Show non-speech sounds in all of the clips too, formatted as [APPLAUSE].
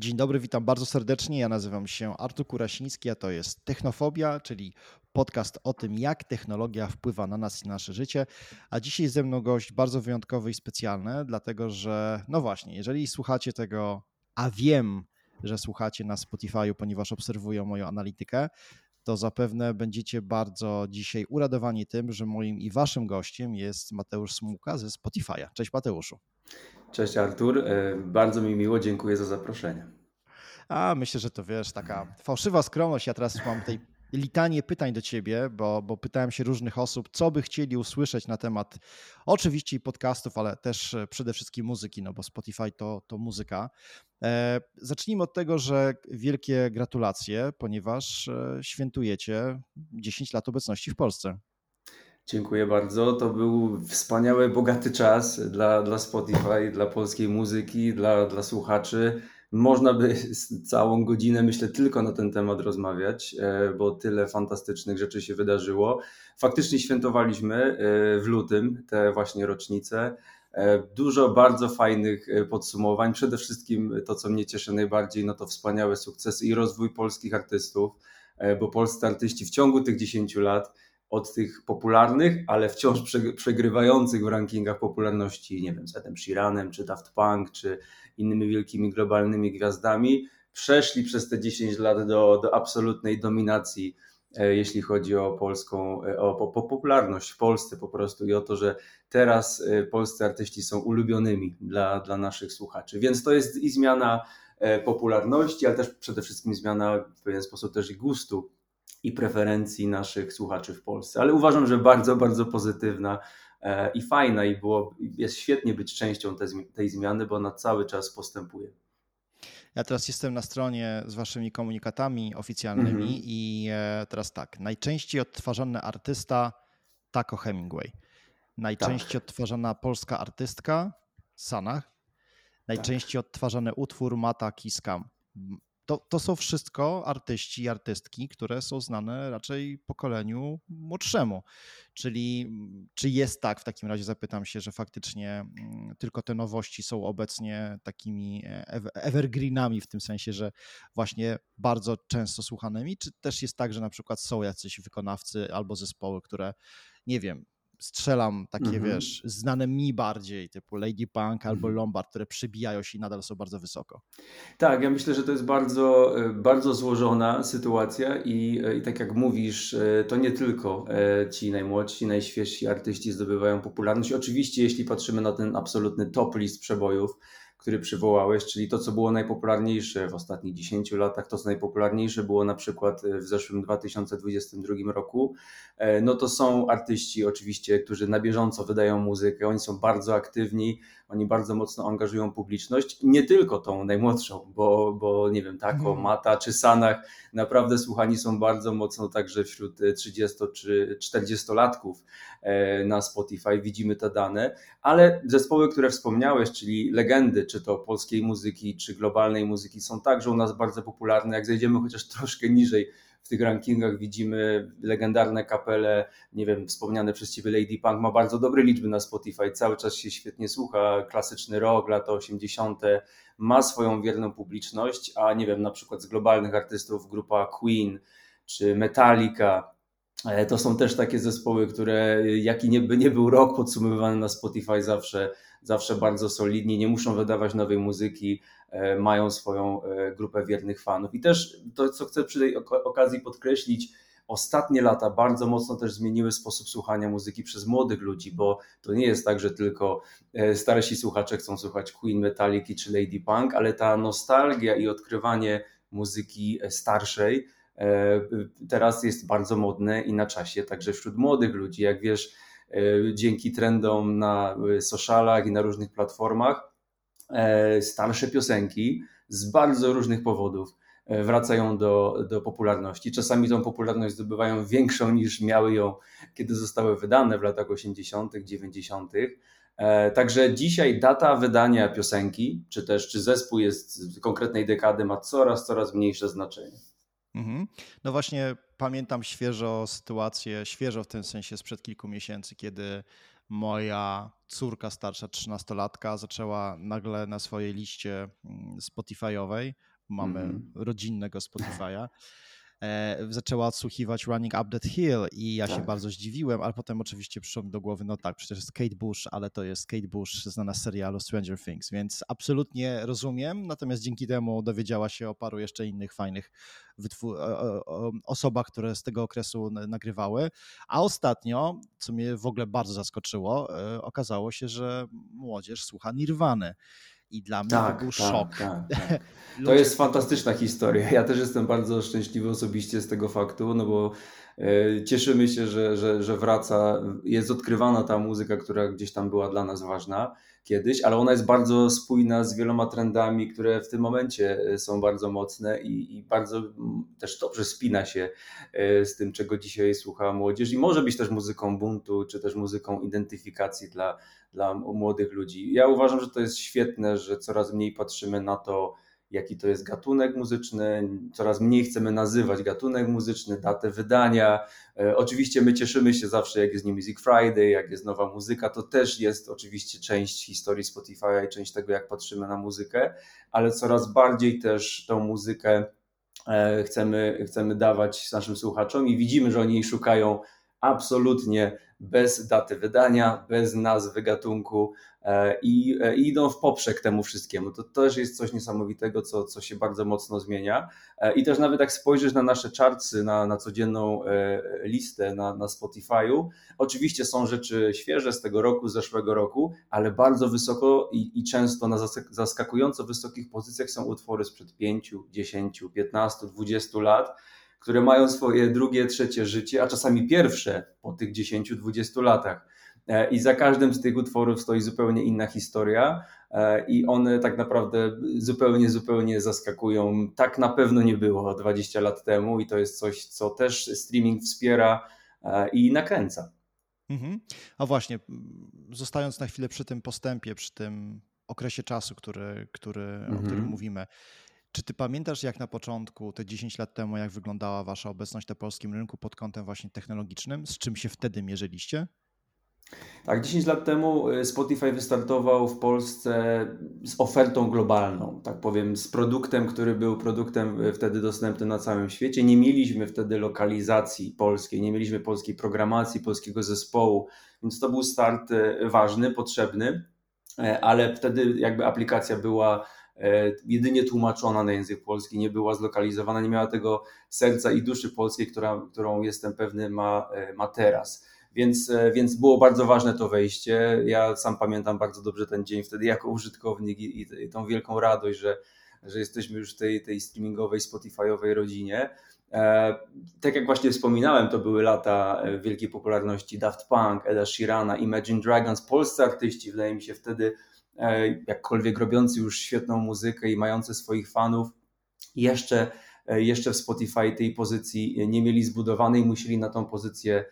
Dzień dobry, witam bardzo serdecznie. Ja nazywam się Artur Kurasiński, a to jest Technofobia, czyli podcast o tym, jak technologia wpływa na nas i nasze życie. A dzisiaj ze mną gość bardzo wyjątkowy i specjalny, dlatego że, no właśnie, jeżeli słuchacie tego, a wiem, że słuchacie na Spotify'u, ponieważ obserwują moją analitykę, to zapewne będziecie bardzo dzisiaj uradowani tym, że moim i waszym gościem jest Mateusz Smuka ze Spotify'a. Cześć Mateuszu. Cześć Artur, e, bardzo mi miło, dziękuję za zaproszenie. A myślę, że to wiesz, taka fałszywa skromność. Ja teraz mam tej litanie pytań do ciebie, bo, bo pytałem się różnych osób, co by chcieli usłyszeć na temat oczywiście podcastów, ale też e, przede wszystkim muzyki, no bo Spotify to, to muzyka. E, zacznijmy od tego, że wielkie gratulacje, ponieważ świętujecie 10 lat obecności w Polsce. Dziękuję bardzo. To był wspaniały, bogaty czas dla, dla Spotify, dla polskiej muzyki, dla, dla słuchaczy. Można by całą godzinę, myślę, tylko na ten temat rozmawiać, e, bo tyle fantastycznych rzeczy się wydarzyło. Faktycznie świętowaliśmy e, w lutym te właśnie rocznice. E, dużo bardzo fajnych podsumowań. Przede wszystkim to, co mnie cieszy najbardziej, no to wspaniałe sukcesy i rozwój polskich artystów, bo polscy artyści w ciągu tych 10 lat od tych popularnych, ale wciąż przegrywających w rankingach popularności, nie wiem, z Edem Sheeranem, czy Daft Punk, czy innymi wielkimi globalnymi gwiazdami, przeszli przez te 10 lat do, do absolutnej dominacji, e, jeśli chodzi o polską, e, o, popularność w Polsce po prostu i o to, że teraz e, polscy artyści są ulubionymi dla, dla naszych słuchaczy. Więc to jest i zmiana popularności, ale też przede wszystkim zmiana w pewien sposób też i gustu i preferencji naszych słuchaczy w Polsce. Ale uważam, że bardzo, bardzo pozytywna e, i fajna i było, jest świetnie być częścią tej, tej zmiany, bo ona cały czas postępuje. Ja teraz jestem na stronie z waszymi komunikatami oficjalnymi mm -hmm. i e, teraz tak, najczęściej odtwarzany artysta Taco Hemingway, najczęściej tak. odtwarzana polska artystka Sanach, najczęściej tak. odtwarzany utwór Mata Kiskam to, to są wszystko artyści i artystki, które są znane raczej pokoleniu młodszemu. Czyli mm, czy jest tak, w takim razie zapytam się, że faktycznie mm, tylko te nowości są obecnie takimi e, evergreenami, w tym sensie, że właśnie bardzo często słuchanymi, czy też jest tak, że na przykład są jacyś wykonawcy albo zespoły, które nie wiem, strzelam takie, mhm. wiesz, znane mi bardziej, typu Lady Punk albo mhm. Lombard, które przybijają się i nadal są bardzo wysoko. Tak, ja myślę, że to jest bardzo, e, bardzo złożona sytuacja i, e, i tak jak mówisz, e, to nie tylko ci najmłodsi, najświeżsi artyści zdobywają popularność. Oczywiście, jeśli patrzymy na ten absolutny top list przebojów, który przywołałeś, czyli to, co było najpopularniejsze w ostatnich 10 latach, to, co najpopularniejsze było na przykład w zeszłym 2022 roku, e, no to są artyści oczywiście, którzy na bieżąco wydają muzykę, oni są bardzo aktywni, oni bardzo mocno angażują publiczność, nie tylko tą najmłodszą, bo, bo nie wiem, Tako, mhm. Mata czy Sanach naprawdę słuchani są bardzo mocno także wśród 30 czy 40-latków e, na Spotify, widzimy te dane, ale zespoły, które wspomniałeś, czyli legendy, czy to polskiej muzyki, czy globalnej muzyki, są także u nas bardzo popularne. Jak zejdziemy chociaż troszkę niżej w tych rankingach widzimy legendarne kapele, nie wiem, wspomniane przez Ciebie Lady Punk ma bardzo dobre liczby na Spotify, cały czas się świetnie słucha, klasyczny rock, lata 80., ma swoją wierną publiczność, a nie wiem, na przykład z globalnych artystów grupa Queen czy Metallica, e, to są też takie zespoły, które jaki nie, by nie był rok podsumowywany na Spotify zawsze, zawsze bardzo solidnie, nie muszą wydawać nowej muzyki, E, mają swoją e, grupę wiernych fanów. I też to, co chcę przy tej okazji podkreślić, ostatnie lata bardzo mocno też zmieniły sposób słuchania muzyki przez młodych ludzi, bo to nie jest tak, że tylko e, starsi słuchacze chcą słuchać Queen, Metallica czy Lady Punk, ale ta nostalgia i odkrywanie muzyki starszej teraz jest bardzo modne i na czasie, także wśród młodych ludzi, jak wiesz, dzięki trendom na socialach i na różnych platformach, E, starsze piosenki z bardzo różnych powodów e, wracają do, do popularności. Czasami tą popularność zdobywają większą niż miały ją, kiedy zostały wydane w latach 80., 90. E, także dzisiaj data wydania piosenki, czy też czy zespół jest z konkretnej dekady, ma coraz, coraz mniejsze znaczenie. Mhm. No właśnie pamiętam świeżo sytuację, świeżo w tym sensie sprzed kilku miesięcy, kiedy moja córka starsza, 13-latka, zaczęła nagle na swojej liście mm, Spotify'owej, mamy mm. rodzinnego Spotify'a, E, zaczęła odsłuchiwać Running Up That Hill i ja tak. się bardzo zdziwiłem, ale potem oczywiście przyszło mi do głowy, no tak, przecież jest Kate Bush, ale to jest Kate Bush znana z serialu Stranger Things, więc absolutnie rozumiem, natomiast dzięki temu dowiedziała się o paru jeszcze innych fajnych osobach, które z tego okresu nagrywały, a ostatnio, co mnie w ogóle bardzo zaskoczyło, e, okazało się, że młodzież słucha Nirwany i dla mnie tak, to był tak, szok. Tak, tak. [LAUGHS] To jest fantastyczna historia. Ja też jestem bardzo szczęśliwy osobiście z tego faktu, no bo cieszymy się, że, że, że wraca, jest odkrywana ta muzyka, która gdzieś tam była dla nas ważna kiedyś, ale ona jest bardzo spójna z wieloma trendami, które w tym momencie e, są bardzo mocne i, i bardzo też dobrze spina się e, z tym, czego dzisiaj słucha młodzież i może być też muzyką buntu, czy też muzyką identyfikacji dla, dla młodych ludzi. Ja uważam, że to jest świetne, że coraz mniej patrzymy na to, jaki to jest gatunek muzyczny, coraz mniej chcemy nazywać gatunek muzyczny, datę wydania. E, oczywiście my cieszymy się zawsze, jak jest New Music Friday, jak jest nowa muzyka, to też jest oczywiście część historii Spotify'a i część tego, jak patrzymy na muzykę, ale coraz bardziej też tą muzykę e, chcemy, chcemy dawać naszym słuchaczom i widzimy, że oni jej szukają absolutnie bez daty wydania, bez nazwy gatunku i, e, i idą w poprzek temu wszystkiemu. To też jest coś niesamowitego, co, co się bardzo mocno zmienia. E, I też nawet jak spojrzysz na nasze chartsy, na, na codzienną listę na, na Spotify'u, oczywiście są rzeczy świeże z tego roku, z zeszłego roku, ale bardzo wysoko i, i często na zaskakująco wysokich pozycjach są utwory sprzed 5, 10, 15, 20 lat które mają swoje drugie, trzecie życie, a czasami pierwsze po tych 10-20 latach. E, I za każdym z tych utworów stoi zupełnie inna historia, e, i one tak naprawdę zupełnie, zupełnie zaskakują. Tak na pewno nie było 20 lat temu, i to jest coś, co też streaming wspiera e, i nakręca. Mhm. A właśnie, zostając na chwilę przy tym postępie, przy tym okresie czasu, który, który, mhm. o którym mhm. mówimy. Czy ty pamiętasz, jak na początku, te 10 lat temu, jak wyglądała wasza obecność na polskim rynku pod kątem właśnie technologicznym? Z czym się wtedy mierzyliście? Tak, 10 lat temu y, Spotify wystartował w Polsce z ofertą globalną, tak powiem, z produktem, który był produktem y, wtedy dostępnym na całym świecie. Nie mieliśmy wtedy lokalizacji polskiej, nie mieliśmy polskiej programacji, polskiego zespołu, więc to był start y, ważny, potrzebny, ale wtedy jakby aplikacja była jedynie tłumaczona na język polski, nie była zlokalizowana, nie miała tego serca i duszy polskiej, która, którą jestem pewny ma, ma teraz. Więc, e, więc było bardzo ważne to wejście. Ja sam pamiętam bardzo dobrze ten dzień wtedy jako użytkownik i, i, i tą wielką radość, że, że jesteśmy już w tej, tej streamingowej, Spotify'owej rodzinie. E, tak jak właśnie wspominałem, to były lata wielkiej popularności Daft Punk, Eda Sheerana, Imagine Dragons, polscy artyści, wydaje mi się wtedy E, jakkolwiek robiący już świetną muzykę i mający swoich fanów, jeszcze, e, jeszcze w Spotify tej pozycji nie mieli zbudowanej, musieli na tą pozycję e,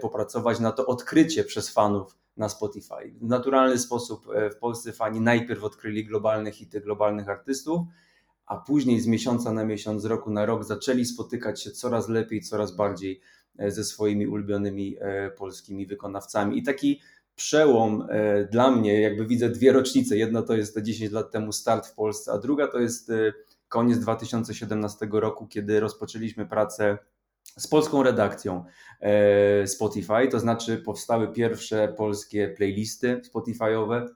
popracować, na to odkrycie przez fanów na Spotify. W naturalny sposób w Polsce fani najpierw odkryli globalne hity globalnych artystów, a później z miesiąca na miesiąc, z roku na rok zaczęli spotykać się coraz lepiej, coraz bardziej ze swoimi ulubionymi polskimi wykonawcami. I taki przełom e, dla mnie, jakby widzę dwie rocznice. Jedna to jest te 10 lat temu start w Polsce, a druga to jest e, koniec 2017 roku, kiedy rozpoczęliśmy pracę z polską redakcją e, Spotify, to znaczy powstały pierwsze polskie playlisty Spotify'owe,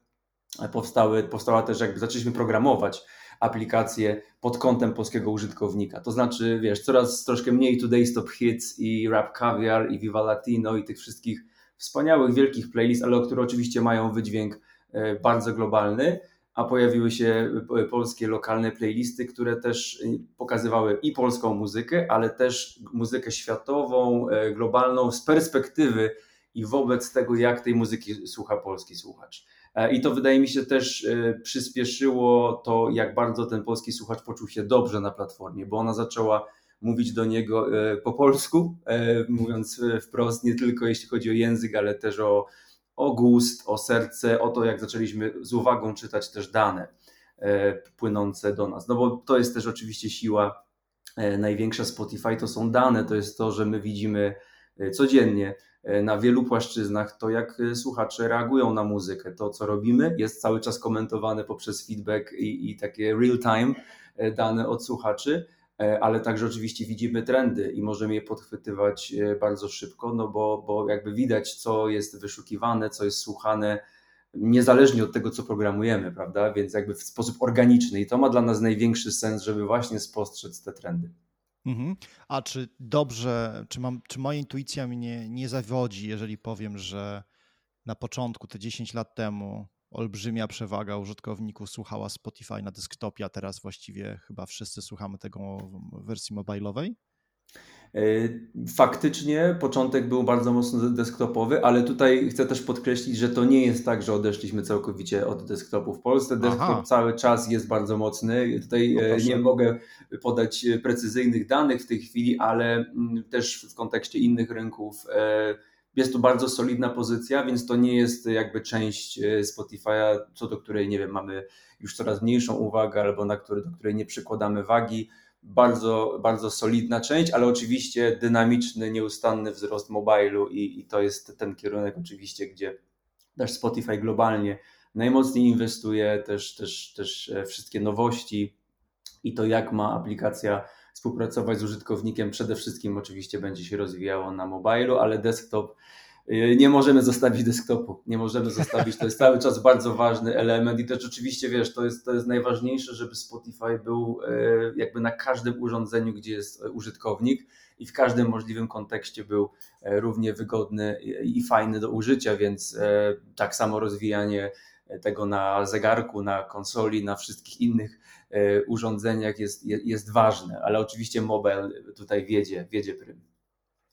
powstały, powstała też jakby zaczęliśmy programować aplikacje pod kątem polskiego użytkownika. To znaczy, wiesz, coraz troszkę mniej Today Stop Hits i Rap Caviar i Viva Latino i tych wszystkich wspaniałych, wielkich playlist, ale które oczywiście mają wydźwięk e, bardzo globalny, a pojawiły się e, polskie lokalne playlisty, które też e, pokazywały i polską muzykę, ale też muzykę światową, globalną z perspektywy i wobec tego, jak tej muzyki słucha polski słuchacz. I to wydaje mi się też przyspieszyło to, jak bardzo ten polski słuchacz poczuł się dobrze na platformie, bo ona zaczęła mówić do niego e, po polsku, e, mówiąc e, wprost, nie tylko jeśli chodzi o język, ale też o, o gust, o serce, o to, jak zaczęliśmy z uwagą czytać też dane płynące do nas. No bo to jest też oczywiście siła największa Spotify, to są dane, to jest to, że my widzimy codziennie na wielu płaszczyznach to, jak słuchacze reagują na muzykę. To, co robimy, jest cały czas komentowane poprzez feedback i, i takie real-time dane od słuchaczy E, ale także oczywiście widzimy trendy i możemy je podchwytywać e, bardzo szybko, no bo, bo jakby widać, co jest wyszukiwane, co jest słuchane, niezależnie od tego, co programujemy, prawda? Więc jakby w sposób organiczny i to ma dla nas największy sens, żeby właśnie spostrzec te trendy. Mhm. A czy dobrze, czy, mam, czy moja intuicja mnie nie zawodzi, jeżeli powiem, że na początku, te 10 lat temu, olbrzymia przewaga użytkowników słuchała Spotify na desktopie, a teraz właściwie chyba wszyscy słuchamy tego w wersji mobilowej? E, faktycznie początek był bardzo mocno desktopowy, ale tutaj chcę też podkreślić, że to nie jest tak, że odeszliśmy całkowicie od desktopu. W Polsce desktop Aha. cały czas jest bardzo mocny. Tutaj no e, nie mogę podać precyzyjnych danych w tej chwili, ale mm, też w kontekście innych rynków e, jest to bardzo solidna pozycja, więc to nie jest jakby część e, Spotify'a, co do której, nie wiem, mamy już coraz mniejszą uwagę albo na który, do której nie przykładamy wagi. Bardzo, bardzo solidna część, ale oczywiście dynamiczny, nieustanny wzrost mobilu i, i to jest ten kierunek oczywiście, gdzie też Spotify globalnie najmocniej inwestuje, też, też, też e, wszystkie nowości i to jak ma aplikacja współpracować z użytkownikiem. Przede wszystkim oczywiście będzie się rozwijało na mobilu, ale desktop y, nie możemy zostawić desktopu, nie możemy zostawić, to jest cały czas bardzo ważny element i też oczywiście wiesz, to jest, to jest najważniejsze, żeby Spotify był y, jakby na każdym urządzeniu, gdzie jest użytkownik i w każdym możliwym kontekście był y, równie wygodny i fajny do użycia, więc tak samo rozwijanie tego na zegarku, na konsoli, na wszystkich innych urządzeniach jest, jest ważne, ale oczywiście mobile tutaj wiedzie, wiedzie prym.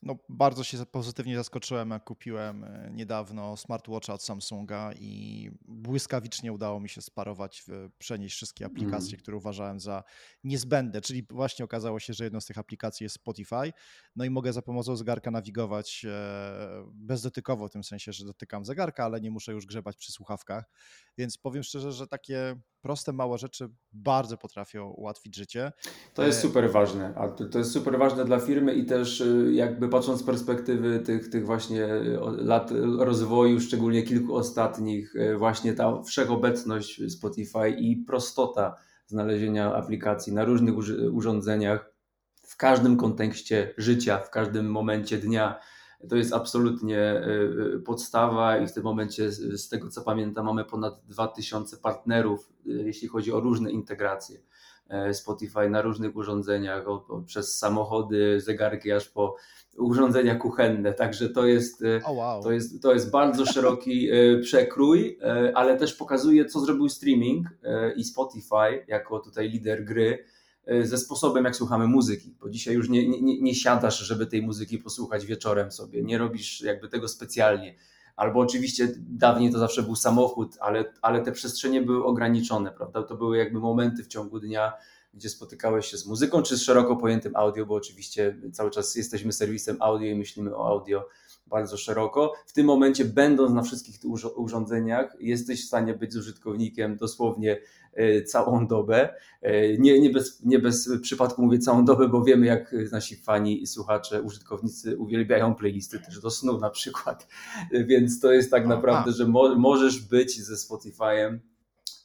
No, bardzo się pozytywnie zaskoczyłem, jak kupiłem e, niedawno smartwatcha od Samsunga i błyskawicznie udało mi się sparować, przenieść wszystkie aplikacje, mm. które uważałem za niezbędne, czyli właśnie okazało się, że jedną z tych aplikacji jest Spotify, no i mogę za pomocą zegarka nawigować e, bezdotykowo, w tym sensie, że dotykam zegarka, ale nie muszę już grzebać przy słuchawkach, więc powiem szczerze, że takie proste, małe rzeczy bardzo potrafią ułatwić życie. To jest e, super ważne, a to jest super ważne dla firmy i też y, jakby patrząc z perspektywy tych, tych właśnie lat rozwoju, szczególnie kilku ostatnich, y, właśnie ta wszechobecność Spotify i prostota znalezienia aplikacji na różnych urządzeniach, w każdym kontekście życia, w każdym momencie dnia to jest absolutnie e, e, podstawa i w tym momencie, z tego co pamiętam, mamy ponad 2000 partnerów, e, jeśli chodzi o różne integracje. Spotify na różnych urządzeniach, przez samochody, zegarki, aż po urządzenia kuchenne. Także to jest, oh wow. to jest, to jest bardzo szeroki przekrój, ale też pokazuje, co zrobił streaming i Spotify jako tutaj lider gry ze sposobem, jak słuchamy muzyki, bo dzisiaj już nie, nie, nie siadasz, żeby tej muzyki posłuchać wieczorem sobie, nie robisz jakby tego specjalnie. Albo oczywiście dawniej to zawsze był samochód, ale, ale te przestrzenie były ograniczone, prawda? To były jakby momenty w ciągu dnia, gdzie spotykałeś się z muzyką, czy z szeroko pojętym audio, bo oczywiście cały czas jesteśmy serwisem audio i myślimy o audio bardzo szeroko. W tym momencie, będąc na wszystkich tych urządzeniach, jesteś w stanie być użytkownikiem dosłownie całą dobę. E, nie, nie, bez, nie bez przypadku mówię całą dobę, bo wiemy, jak nasi fani i słuchacze, użytkownicy uwielbiają playlisty też do snu na przykład. Więc to jest tak naprawdę, że mo możesz być ze Spotify'em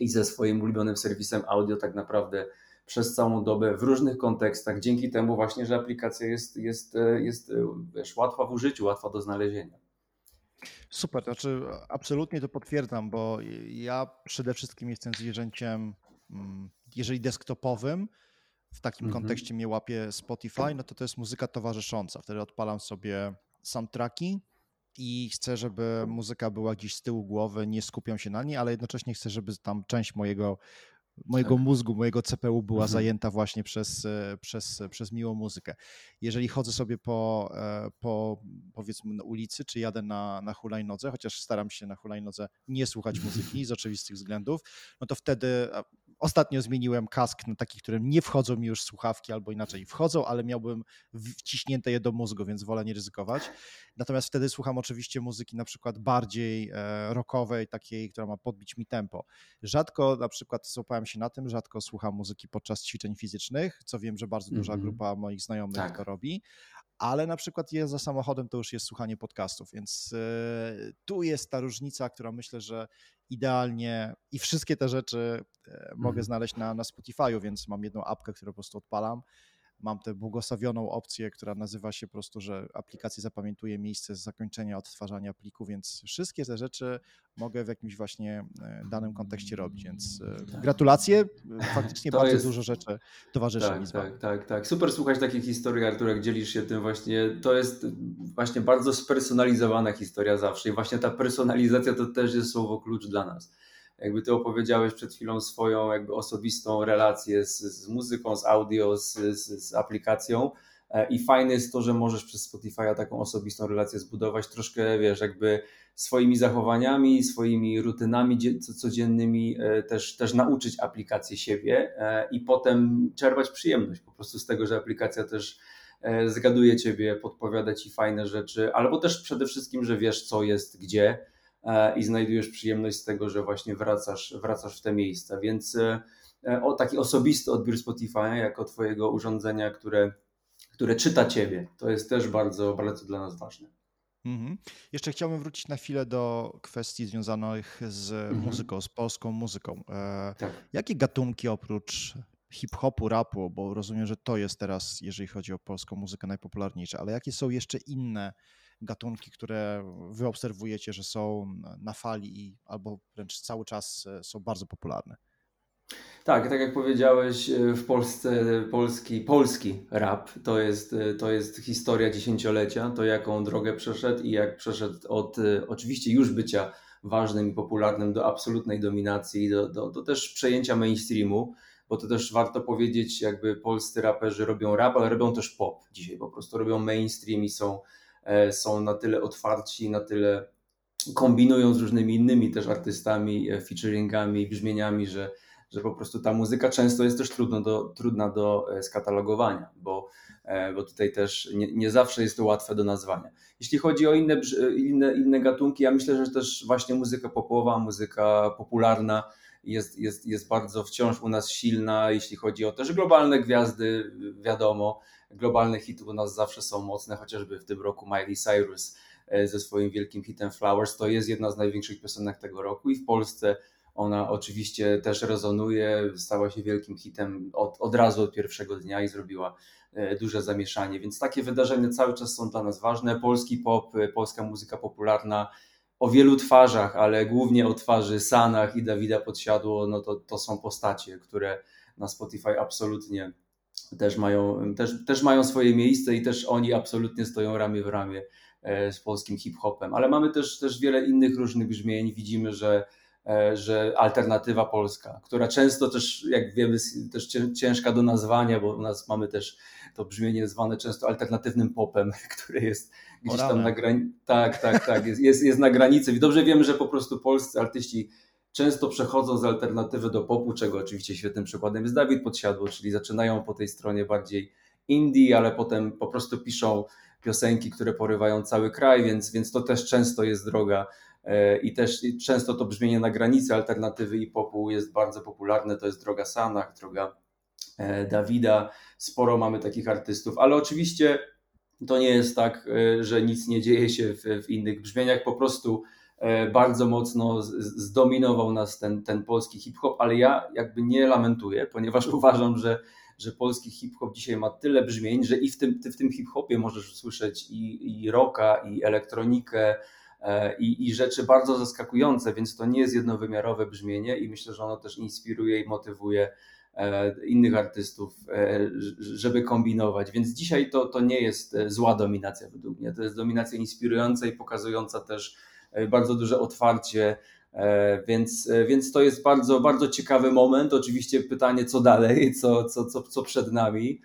i ze swoim ulubionym serwisem audio tak naprawdę przez całą dobę w różnych kontekstach, dzięki temu właśnie, że aplikacja jest, jest, e, jest e, wiesz, łatwa w użyciu, łatwa do znalezienia. Super, znaczy absolutnie to potwierdzam, bo ja przede wszystkim jestem zwierzęciem, mm, jeżeli desktopowym, w takim mhm. kontekście mnie łapie Spotify, no to to jest muzyka towarzysząca. Wtedy odpalam sobie soundtracki i chcę, żeby muzyka była gdzieś z tyłu głowy, nie skupiam się na niej, ale jednocześnie chcę, żeby tam część mojego mojego tak. mózgu, mojego CPU była mhm. zajęta właśnie przez, e, przez, przez miłą muzykę. Jeżeli chodzę sobie po, e, po powiedzmy na ulicy, czy jadę na, na hulajnodze, chociaż staram się na hulajnodze nie słuchać muzyki z oczywistych względów, no to wtedy Ostatnio zmieniłem kask na taki, którym nie wchodzą mi już słuchawki, albo inaczej wchodzą, ale miałbym wciśnięte je do mózgu, więc wolę nie ryzykować. Natomiast wtedy słucham oczywiście muzyki na przykład bardziej e, rockowej, takiej, która ma podbić mi tempo. Rzadko na przykład złapałem się na tym, rzadko słucham muzyki podczas ćwiczeń fizycznych, co wiem, że bardzo duża mm -hmm. grupa moich znajomych tak. to robi ale na przykład jest za samochodem to już jest słuchanie podcastów, więc e, tu jest ta różnica, która myślę, że idealnie i wszystkie te rzeczy e, mogę mhm. znaleźć na, na Spotify'u, więc mam jedną apkę, którą po prostu odpalam mam tę błogosławioną opcję, która nazywa się po prostu, że aplikacja zapamiętuje miejsce z zakończenia odtwarzania pliku, więc wszystkie te rzeczy mogę w jakimś właśnie e, danym kontekście robić, więc e, tak. gratulacje, faktycznie to bardzo jest... dużo rzeczy towarzyszy tak, mi Tak, tak, tak. Super słuchać takich historii, Arturek, dzielisz się tym właśnie, to jest właśnie bardzo spersonalizowana historia zawsze i właśnie ta personalizacja to też jest słowo klucz dla nas jakby ty opowiedziałeś przed chwilą swoją jakby osobistą relację z, z muzyką, z audio, z, z, z aplikacją. E, I fajne jest to, że możesz przez Spotify'a taką osobistą relację zbudować, troszkę wiesz, jakby swoimi zachowaniami, swoimi rutynami codziennymi e, też, też nauczyć aplikację siebie e, i potem czerpać przyjemność po prostu z tego, że aplikacja też zgaduje ciebie, podpowiada ci fajne rzeczy, albo też przede wszystkim, że wiesz, co jest gdzie i znajdujesz przyjemność z tego, że właśnie wracasz, wracasz w te miejsca. Więc e, e, o, taki osobisty odbiór Spotify jako Twojego urządzenia, które, które czyta Ciebie, to jest też bardzo, bardzo dla nas ważne. Mhm. Jeszcze chciałbym wrócić na chwilę do kwestii związanych z mhm. muzyką, z polską muzyką. tak. Jakie gatunki oprócz hip-hopu, rapu, bo rozumiem, że to jest teraz, jeżeli chodzi o polską muzykę, najpopularniejsze, ale jakie są jeszcze inne gatunki, które wy obserwujecie, że są na fali i albo wręcz cały czas e, są bardzo popularne? Tak, tak jak powiedziałeś, e, w Polsce polski, polski rap to jest, e, to jest historia dziesięciolecia, to jaką drogę przeszedł i jak przeszedł od oczywiście już bycia ważnym i popularnym do absolutnej dominacji, do, do, do też przejęcia mainstreamu, bo to też warto powiedzieć, jakby polscy raperzy robią rap, ale robią też pop dzisiaj, po prostu robią mainstream i są są na tyle otwarci, na tyle kombinują z różnymi innymi też artystami, e, featuringami, brzmieniami, że, że po prostu ta muzyka często jest też trudno do, trudna do e, skatalogowania, bo, bo tutaj też nie, nie zawsze jest to łatwe do nazwania. Jeśli chodzi o inne, inne, inne gatunki, ja myślę, że też właśnie muzyka popowa, muzyka popularna jest, jest, jest bardzo wciąż u nas silna, jeśli chodzi o też globalne gwiazdy, wiadomo, globalne hity u nas zawsze są mocne, chociażby w tym roku Miley Cyrus e, ze swoim wielkim hitem Flowers, to jest jedna z największych piosenek tego roku i w Polsce ona oczywiście też rezonuje, stała się wielkim hitem od, od razu od pierwszego dnia i zrobiła e, duże zamieszanie, więc takie wydarzenia cały czas są dla nas ważne. Polski pop, e, polska muzyka popularna o wielu twarzach, ale głównie o twarzy Sanach i Dawida Podsiadło, no to, to są postacie, które na Spotify absolutnie też mają, też, też mają swoje miejsce i też oni absolutnie stoją ramię w ramię e, z polskim hip-hopem. Ale mamy też, też wiele innych różnych brzmień. Widzimy, że, e, że alternatywa polska, która często też, jak wiemy, też ciężka do nazwania, bo u nas mamy też to brzmienie zwane często alternatywnym popem, [LAUGHS] które jest gdzieś tam na granicy. Tak, tak, tak, jest, jest, jest na granicy. I dobrze wiemy, że po prostu polscy artyści często przechodzą z alternatywy do popu, czego oczywiście świetnym przykładem jest Dawid Podsiadło, czyli zaczynają po tej stronie bardziej indie, ale potem po prostu piszą piosenki, które porywają cały kraj, więc, więc to też często jest droga e, i też często to brzmienie na granicy alternatywy i popu jest bardzo popularne, to jest droga Sanach, droga Dawida, sporo mamy takich artystów, ale oczywiście to nie jest tak, e, że nic nie dzieje się w, w innych brzmieniach, po prostu E, bardzo mocno zdominował nas ten, ten polski hip-hop, ale ja jakby nie lamentuję, ponieważ [LAUGHS] uważam, że, że polski hip-hop dzisiaj ma tyle brzmień, że i w tym, w tym hip-hopie możesz usłyszeć i, i rocka, i elektronikę, e, i, i rzeczy bardzo zaskakujące, więc to nie jest jednowymiarowe brzmienie i myślę, że ono też inspiruje i motywuje e, innych artystów, żeby kombinować. Więc dzisiaj to, to nie jest zła dominacja według mnie. To jest dominacja inspirująca i pokazująca też E, bardzo duże otwarcie, e, więc, e, więc to jest bardzo, bardzo ciekawy moment. Oczywiście pytanie, co dalej, co, co, co, co przed nami,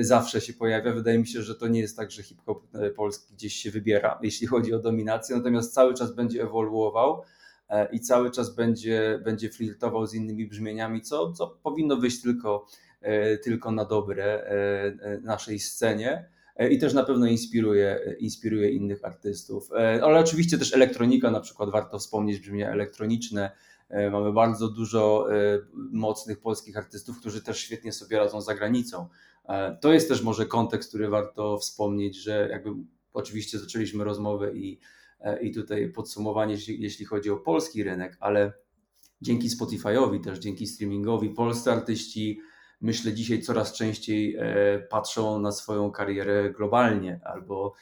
zawsze się pojawia. Wydaje mi się, że to nie jest tak, że hip-hop polski gdzieś się wybiera, jeśli chodzi o dominację, natomiast cały czas będzie ewoluował i cały czas będzie, będzie flirtował z innymi brzmieniami, co, co powinno wyjść tylko, tylko na dobre naszej scenie. E, i też na pewno inspiruje, inspiruje innych artystów. E, ale oczywiście też elektronika, na przykład warto wspomnieć brzmienia elektroniczne, Mamy bardzo dużo mocnych polskich artystów, którzy też świetnie sobie radzą za granicą. To jest też może kontekst, który warto wspomnieć, że jakby oczywiście zaczęliśmy rozmowę i, i tutaj podsumowanie, jeśli, chodzi o polski rynek, ale dzięki Spotify'owi, też dzięki streamingowi, polscy artyści myślę dzisiaj coraz częściej e, patrzą na swoją karierę globalnie albo,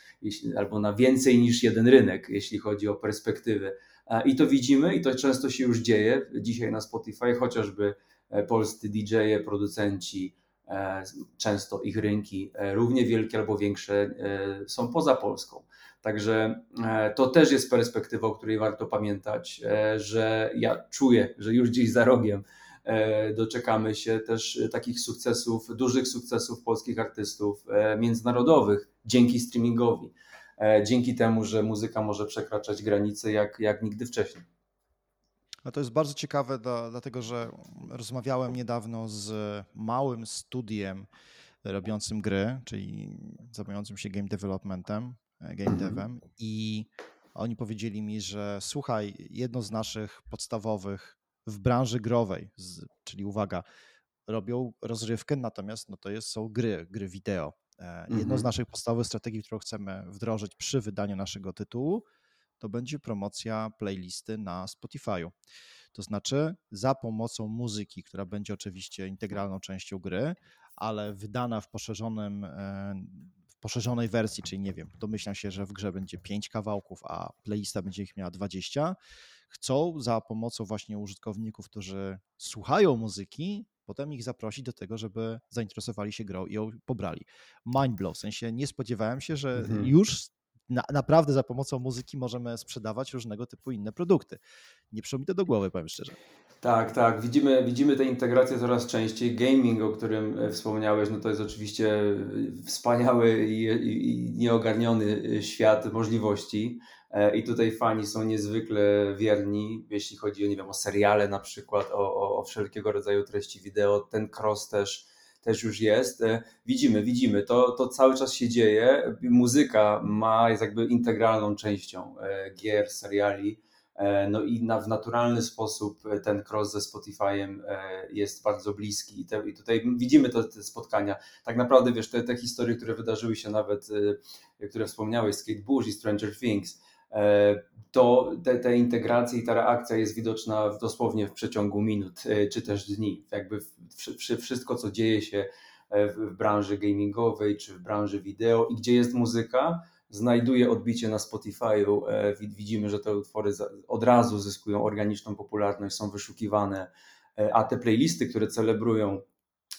albo na więcej niż jeden rynek, jeśli chodzi o perspektywy. I to widzimy i to często się już dzieje dzisiaj na Spotify, chociażby e, polscy DJ-e, producenci, e, często ich rynki równie wielkie albo większe są poza Polską. Także to też jest perspektywa, o której warto pamiętać, że ja czuję, że już gdzieś za rogiem E, doczekamy się też takich sukcesów, dużych sukcesów polskich artystów e, międzynarodowych dzięki streamingowi, e, dzięki temu, że muzyka może przekraczać granice jak, jak nigdy wcześniej. No to jest bardzo ciekawe, dlatego że rozmawiałem niedawno z małym studiem robiącym gry, czyli zajmującym się game developmentem, game mhm. devem i oni powiedzieli mi, że słuchaj, jedno z naszych podstawowych w branży growej, czyli uwaga, robią rozrywkę, natomiast no to jest, są gry, gry wideo. Mhm. Jedną z naszych podstawowych strategii, którą chcemy wdrożyć przy wydaniu naszego tytułu, to będzie promocja playlisty na Spotify'u. To znaczy za pomocą muzyki, która będzie oczywiście integralną częścią gry, ale wydana w poszerzonym e, poszerzonej wersji, czyli nie wiem, domyślam się, że w grze będzie 5 kawałków, a playlista będzie ich miała 20, chcą za pomocą właśnie użytkowników, którzy słuchają muzyki, potem ich zaprosić do tego, żeby zainteresowali się grą i ją pobrali. Mindblow, w sensie nie spodziewałem się, że mhm. już na, naprawdę za pomocą muzyki możemy sprzedawać różnego typu inne produkty. Nie przyszło mi to do głowy, powiem szczerze. Tak, tak. Widzimy, widzimy tę integrację coraz częściej. Gaming, o którym e, wspomniałeś, no to jest oczywiście e, wspaniały i, i, i nieogarniony e, świat możliwości. I tutaj fani są niezwykle wierni, jeśli chodzi o, nie wiem, o seriale na przykład, o, o, o wszelkiego rodzaju treści wideo. Ten cross też, też już jest. Widzimy, widzimy, to, to cały czas się dzieje. Muzyka ma, jest jakby integralną częścią gier, seriali no i na, w naturalny sposób ten cross ze Spotify'em e, jest bardzo bliski i, te, i tutaj widzimy te, te, spotkania. Tak naprawdę wiesz, te, te historie, które wydarzyły się nawet, e, które wspomniałeś, Skate Bush i Stranger Things, to te, te integracje i ta reakcja jest widoczna dosłownie w przeciągu minut czy też dni. Jakby wszystko, co dzieje się w branży gamingowej czy w branży wideo i gdzie jest muzyka, znajduje odbicie na Spotify'u. E, widzimy, że te utwory od razu zyskują organiczną popularność, są wyszukiwane, e, a te playlisty, które celebrują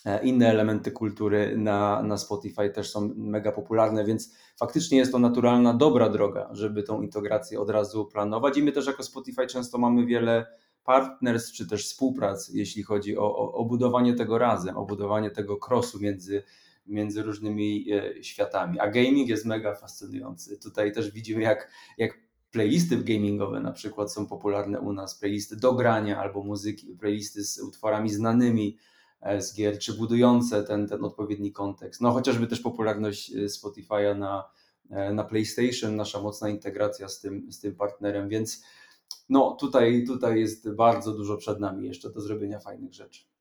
e, inne elementy kultury na, na Spotify też są mega popularne, więc faktycznie jest to naturalna, dobra droga, żeby tą integrację od razu planować. I my też jako Spotify często mamy wiele partners czy też współprac, jeśli chodzi o, o, o budowanie tego razem, o budowanie tego crossu między między różnymi e, światami. A gaming jest mega fascynujący. Tutaj też widzimy, jak, jak playlisty gamingowe na przykład są popularne u nas, playlisty do grania albo muzyki, playlisty z utworami znanymi e, z gier, czy budujące ten, ten odpowiedni kontekst. No chociażby też popularność e, Spotify'a na, na PlayStation, nasza mocna integracja z tym, z tym partnerem, więc no tutaj, tutaj jest bardzo dużo przed nami jeszcze do zrobienia fajnych rzeczy.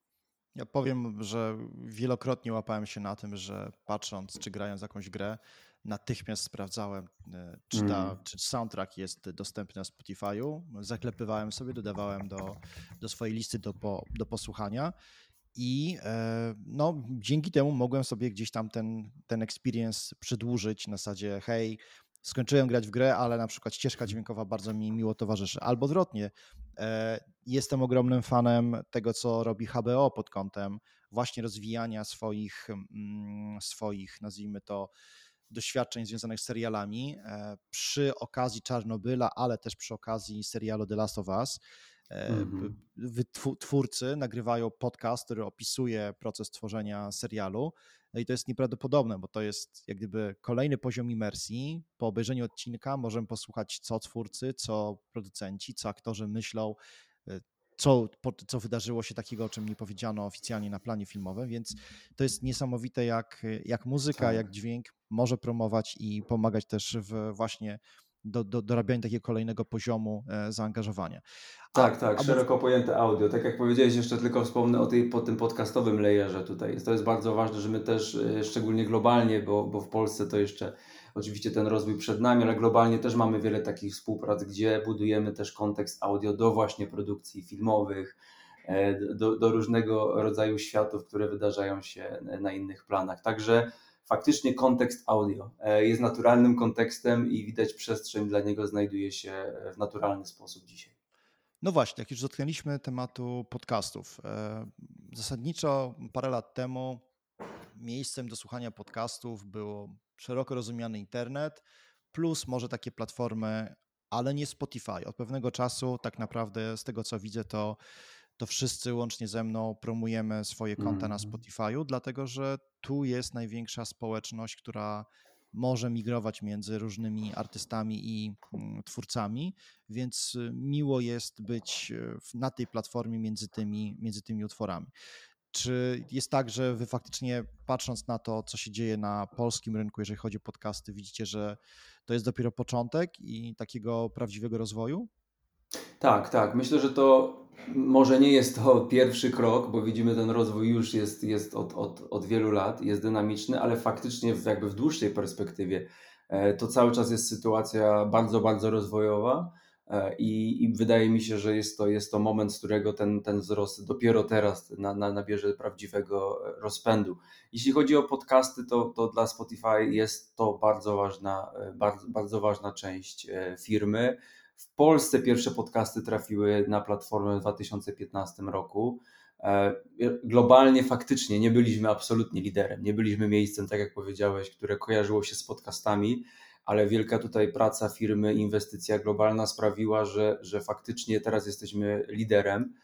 Ja powiem, że wielokrotnie łapałem się na tym, że patrząc czy grając jakąś grę, natychmiast sprawdzałem, e, czy, ta, mm. czy soundtrack jest dostępny na Spotify'u. Zaklepywałem sobie, dodawałem do, do swojej listy do, po, do posłuchania. I e, no, dzięki temu mogłem sobie gdzieś tam ten, ten experience przedłużyć na zasadzie, hej, skończyłem grać w grę, ale na przykład ścieżka dźwiękowa bardzo mi miło towarzyszy. Albo odwrotnie, e, jestem ogromnym fanem tego, co robi HBO pod kątem właśnie rozwijania swoich, mm, swoich nazwijmy to, doświadczeń związanych z serialami e, przy okazji Czarnobyla, ale też przy okazji serialu The Last of Us. Mm -hmm. Twórcy nagrywają podcast, który opisuje proces tworzenia serialu. No i to jest nieprawdopodobne, bo to jest jak gdyby kolejny poziom imersji. Po obejrzeniu odcinka możemy posłuchać, co twórcy, co producenci, co aktorzy myślą, y, co, co wydarzyło się takiego, o czym nie powiedziano oficjalnie na planie filmowym, więc to jest niesamowite, jak, jak muzyka, tak. jak dźwięk może promować i pomagać też w właśnie do, do dorabiania takiego kolejnego poziomu zaangażowania. Tak, tak, szeroko pojęte audio. Tak jak powiedziałeś, jeszcze tylko wspomnę o tej, po tym podcastowym layerze tutaj. To jest bardzo ważne, że my też, szczególnie globalnie, bo, bo w Polsce to jeszcze Oczywiście ten rozwój przed nami, ale globalnie też mamy wiele takich współprac, gdzie budujemy też kontekst audio do właśnie produkcji filmowych, e, do, do różnego rodzaju światów, które wydarzają się na innych planach. Także faktycznie kontekst audio e, jest naturalnym kontekstem i widać przestrzeń dla niego znajduje się w naturalny sposób dzisiaj. No właśnie, jak już dotknęliśmy tematu podcastów. E, zasadniczo parę lat temu miejscem do słuchania podcastów było szeroko rozumiany internet, plus może takie platformy, ale nie Spotify. Od pewnego czasu, tak naprawdę, z tego co widzę, to, to wszyscy łącznie ze mną promujemy swoje konta na mhm. Spotify'u, dlatego że tu jest największa społeczność, która może migrować między różnymi artystami i mm, twórcami, więc y, miło jest być y, na tej platformie między tymi, między tymi utworami. Czy jest tak, że wy faktycznie patrząc na to, co się dzieje na polskim rynku, jeżeli chodzi o podcasty, widzicie, że to jest dopiero początek i takiego prawdziwego rozwoju? Tak, tak. Myślę, że to może nie jest to pierwszy krok, bo widzimy ten rozwój już jest, jest od, od, od wielu lat, jest dynamiczny, ale faktycznie w, jakby w dłuższej perspektywie e, to cały czas jest sytuacja bardzo, bardzo rozwojowa E, I, I, wydaje mi się, że jest to, jest to moment, z którego ten, ten wzrost dopiero teraz na, na, nabierze prawdziwego rozpędu. Jeśli chodzi o podcasty, to, to dla Spotify jest to bardzo ważna, e, bardzo, bardzo ważna część e, firmy. W Polsce pierwsze podcasty trafiły na platformę w 2015 roku. Globalnie faktycznie nie byliśmy absolutnie liderem, nie byliśmy miejscem, tak jak powiedziałeś, które kojarzyło się z podcastami ale wielka tutaj praca firmy, inwestycja globalna sprawiła, że, że faktycznie teraz jesteśmy liderem e,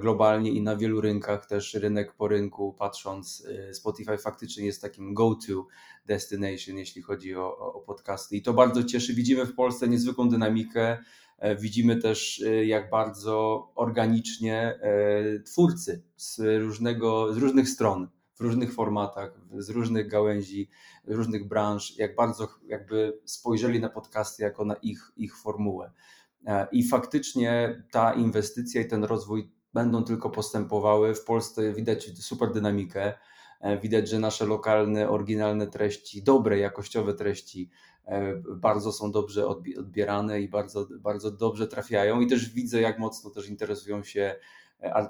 globalnie i na wielu rynkach, też rynek po rynku, patrząc, e, Spotify faktycznie jest takim go-to destination, jeśli chodzi o, o podcasty. I to bardzo cieszy. Widzimy w Polsce niezwykłą dynamikę. E, widzimy też, jak bardzo organicznie twórcy z, różnego, z różnych stron w różnych formatach, z różnych gałęzi, różnych branż, jak bardzo jakby spojrzeli na podcasty jako na ich, ich formułę. E, I faktycznie ta inwestycja i ten rozwój będą tylko postępowały. W Polsce widać super dynamikę. E, widać, że nasze lokalne, oryginalne treści, dobre, jakościowe treści e, bardzo są dobrze odbierane i bardzo, bardzo dobrze trafiają. I też widzę, jak mocno też interesują się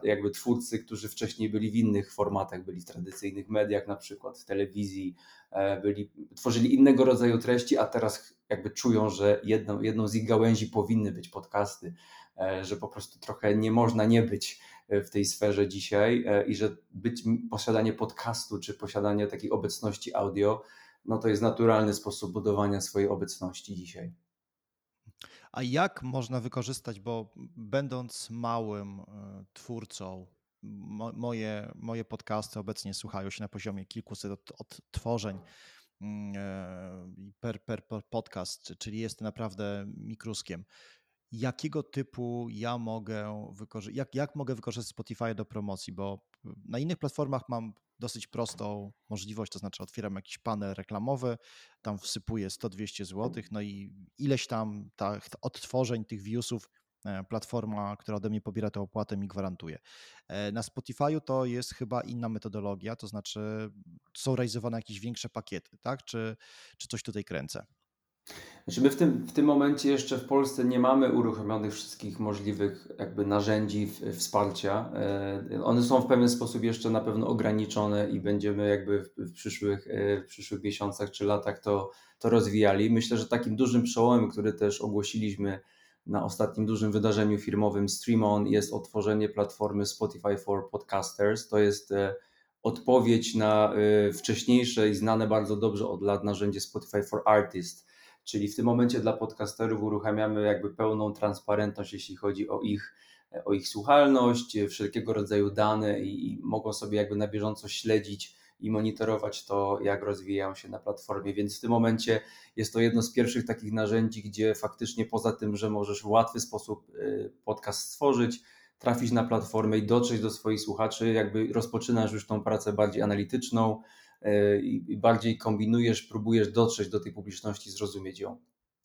jakby twórcy, którzy wcześniej byli w innych formatach, byli w tradycyjnych mediach, na przykład w telewizji, e, byli, tworzyli innego rodzaju treści, a teraz jakby czują, że jedną, jedną z ich gałęzi powinny być podcasty, e, że po prostu trochę nie można nie być e, w tej sferze dzisiaj i że być, posiadanie podcastu czy posiadanie takiej obecności audio, no to jest naturalny sposób budowania swojej obecności dzisiaj. A jak można wykorzystać, bo będąc małym e, twórcą, moje, moje podcasty obecnie słuchają się na poziomie kilkuset odtworzeń mm, e, per, per, per podcast, czyli jest naprawdę mikruskiem. Jakiego typu ja mogę wykorzystać, jak, jak mogę wykorzystać Spotify do promocji, bo na innych platformach mam dosyć prostą możliwość, to znaczy otwieram jakiś panel reklamowy, tam wsypuję 100-200 zł, no i ileś tam ta, odtworzeń tych viewsów e, platforma, która ode mnie pobiera tę opłatę mi gwarantuje. E, na Spotify'u to jest chyba inna metodologia, to znaczy są realizowane jakieś większe pakiety, tak? Czy, czy coś tutaj kręcę? Znaczy my w tym, w tym momencie jeszcze w Polsce nie mamy uruchomionych wszystkich możliwych jakby narzędzi wsparcia. E, one są w pewien sposób jeszcze na pewno ograniczone i będziemy jakby w, przyszłych, e, w przyszłych miesiącach czy latach to, to rozwijali. Myślę, że takim dużym przełomem, który też ogłosiliśmy na ostatnim dużym wydarzeniu firmowym StreamOn jest otworzenie platformy Spotify for Podcasters. To jest e, odpowiedź na wcześniejsze i znane bardzo dobrze od lat narzędzie Spotify for Artists Czyli w tym momencie dla podcasterów uruchamiamy jakby pełną transparentność, jeśli chodzi o ich, o ich słuchalność, wszelkiego rodzaju dane i, i mogą sobie jakby na bieżąco śledzić i monitorować to, jak rozwijają się na platformie. Więc w tym momencie jest to jedno z pierwszych takich narzędzi, gdzie faktycznie poza tym, że możesz w łatwy sposób y, podcast stworzyć, trafić na platformę i dotrzeć do swoich słuchaczy, jakby rozpoczynasz już tą pracę bardziej analityczną, i bardziej kombinujesz, próbujesz dotrzeć do tej publiczności, zrozumieć ją.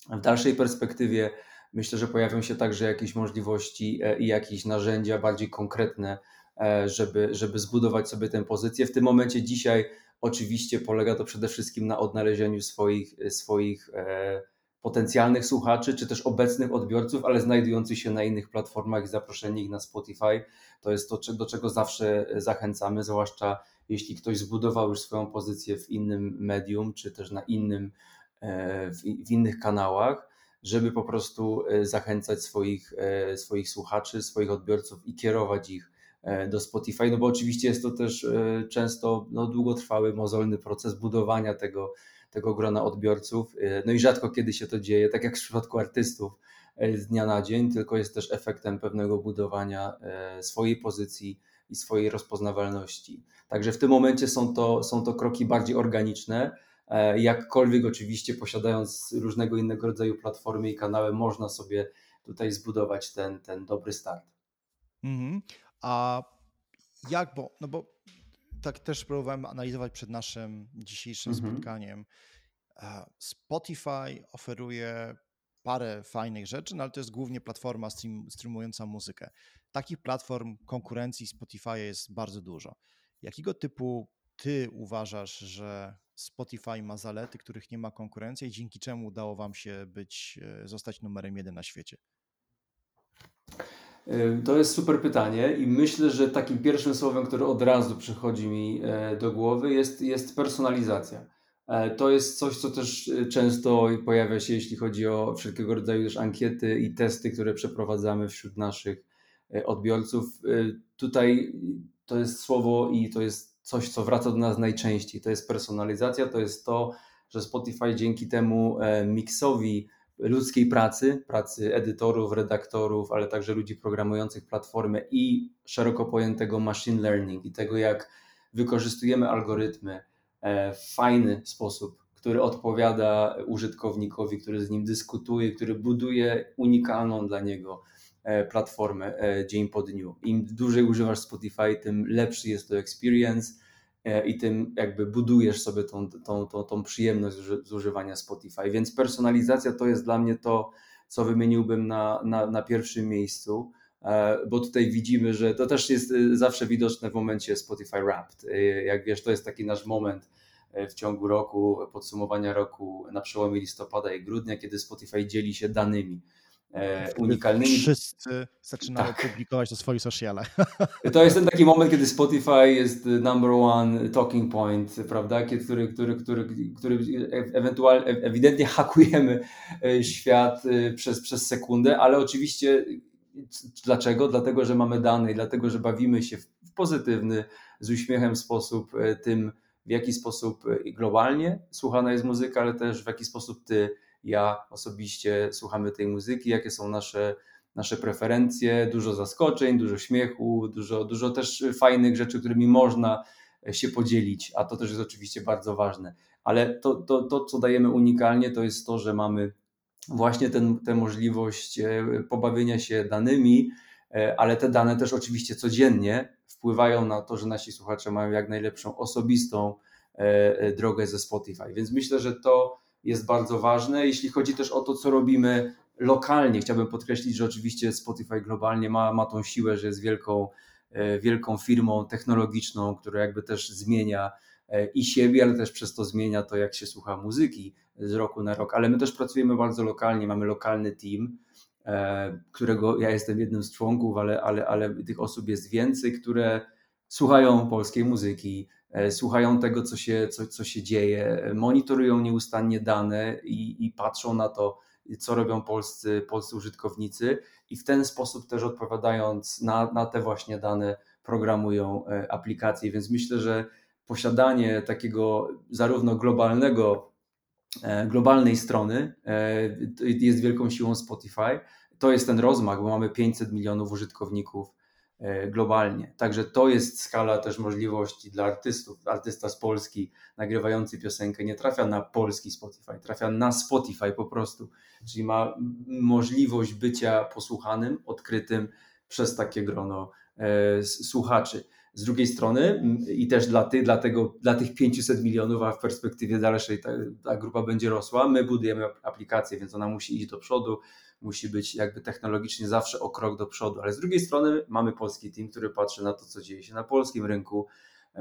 W dalszej perspektywie myślę, że pojawią się także jakieś możliwości i jakieś narzędzia bardziej konkretne, żeby, żeby zbudować sobie tę pozycję. W tym momencie dzisiaj oczywiście polega to przede wszystkim na odnalezieniu swoich, swoich potencjalnych słuchaczy, czy też obecnych odbiorców, ale znajdujących się na innych platformach i zaproszenie ich na Spotify. To jest to, do czego zawsze zachęcamy, zwłaszcza jeśli ktoś zbudował już swoją pozycję w innym medium, czy też na innym, e, w innych kanałach, żeby po prostu e, zachęcać swoich, e, swoich słuchaczy, swoich odbiorców i kierować ich do Spotify, no bo oczywiście jest to też często no, długotrwały, mozolny proces budowania tego, tego grona odbiorców. No i rzadko kiedy się to dzieje, tak jak w przypadku artystów z dnia na dzień, tylko jest też efektem pewnego budowania swojej pozycji i swojej rozpoznawalności. Także w tym momencie są to, są to kroki bardziej organiczne. Jakkolwiek oczywiście posiadając różnego innego rodzaju platformy i kanały, można sobie tutaj zbudować ten, ten dobry start. Mhm. A jak, bo, no bo tak też próbowałem analizować przed naszym dzisiejszym mhm. spotkaniem. Spotify oferuje parę fajnych rzeczy, no ale to jest głównie platforma stream, streamująca muzykę. Takich platform konkurencji Spotify jest bardzo dużo. Jakiego typu ty uważasz, że Spotify ma zalety, których nie ma konkurencji i dzięki czemu udało wam się być, e, zostać numerem jeden na świecie? To jest super pytanie i myślę, że takim pierwszym słowem, które od razu przychodzi mi e, do głowy jest, jest personalizacja. E, to jest coś, co też e, często pojawia się, jeśli chodzi o wszelkiego rodzaju też ankiety i testy, które przeprowadzamy wśród naszych odbiorców. Tutaj to jest słowo i to jest coś, co wraca do nas najczęściej. To jest personalizacja, to jest to, że Spotify dzięki temu miksowi ludzkiej pracy, pracy edytorów, redaktorów, ale także ludzi programujących platformę i szeroko pojętego machine learning i tego, jak wykorzystujemy algorytmy e, w fajny sposób, który odpowiada użytkownikowi, który z nim dyskutuje, który buduje unikalną dla niego e, platformę e, dzień po dniu. Im dłużej używasz Spotify, tym lepszy jest to experience E, i tym jakby budujesz sobie tą, tą, tą, tą przyjemność z używania Spotify. Więc personalizacja to jest dla mnie to, co wymieniłbym na, na, na pierwszym miejscu, e, bo tutaj widzimy, że to też jest e, zawsze widoczne w momencie Spotify Wrapped. Jak wiesz, to jest taki nasz moment w ciągu roku, podsumowania roku na przełomie listopada i grudnia, kiedy Spotify dzieli się danymi e, unikalnymi. Wszyscy zaczynają tak. publikować to swoich socialach. [LAUGHS] To jest ten taki moment, kiedy Spotify jest number one talking point, prawda? Który, który, który, który ewentualnie, ewidentnie hakujemy e, świat e, przez, przez sekundę, ale oczywiście dlaczego? Dlatego, że mamy dane i dlatego, że bawimy się w pozytywny, z uśmiechem sposób e, tym, w jaki sposób globalnie słuchana jest muzyka, ale też w jaki sposób ty ja osobiście słuchamy tej muzyki, jakie są nasze, nasze preferencje, dużo zaskoczeń, dużo śmiechu, dużo, dużo też fajnych rzeczy, którymi można się podzielić, a to też jest oczywiście bardzo ważne. Ale to, to, to co dajemy unikalnie, to jest to, że mamy właśnie ten, tę możliwość e, pobawienia się danymi, e, ale te dane też oczywiście codziennie wpływają na to, że nasi słuchacze mają jak najlepszą osobistą e, drogę ze Spotify. Więc myślę, że to jest bardzo ważne. Jeśli chodzi też o to, co robimy lokalnie, chciałbym podkreślić, że oczywiście Spotify globalnie ma, ma tą siłę, że jest wielką, wielką firmą technologiczną, która jakby też zmienia i siebie, ale też przez to zmienia to, jak się słucha muzyki z roku na rok. Ale my też pracujemy bardzo lokalnie, mamy lokalny team, e, którego ja jestem jednym z członków, ale, ale, ale tych osób jest więcej, które słuchają polskiej muzyki, E, słuchają tego, co się, co, co się dzieje, monitorują nieustannie dane i, i patrzą na to, co robią polscy, polscy użytkownicy i w ten sposób też odpowiadając na, na te właśnie dane programują e, aplikacje. Więc myślę, że posiadanie takiego zarówno globalnego, globalnej strony jest wielką siłą Spotify. To jest ten rozmach, bo mamy 500 milionów użytkowników E, globalnie. Także to jest skala też możliwości dla artystów. Artysta z Polski nagrywający piosenkę nie trafia na polski Spotify, trafia na Spotify po prostu, czyli ma możliwość bycia posłuchanym, odkrytym przez takie grono e, słuchaczy. Z drugiej strony i też dla, ty, dla, tego, dla tych 500 milionów, a w perspektywie dalszej ta, ta grupa będzie rosła, my budujemy aplikację, więc ona musi iść do przodu, musi być jakby technologicznie zawsze o krok do przodu, ale z drugiej strony mamy polski team, który patrzy na to, co dzieje się na polskim rynku,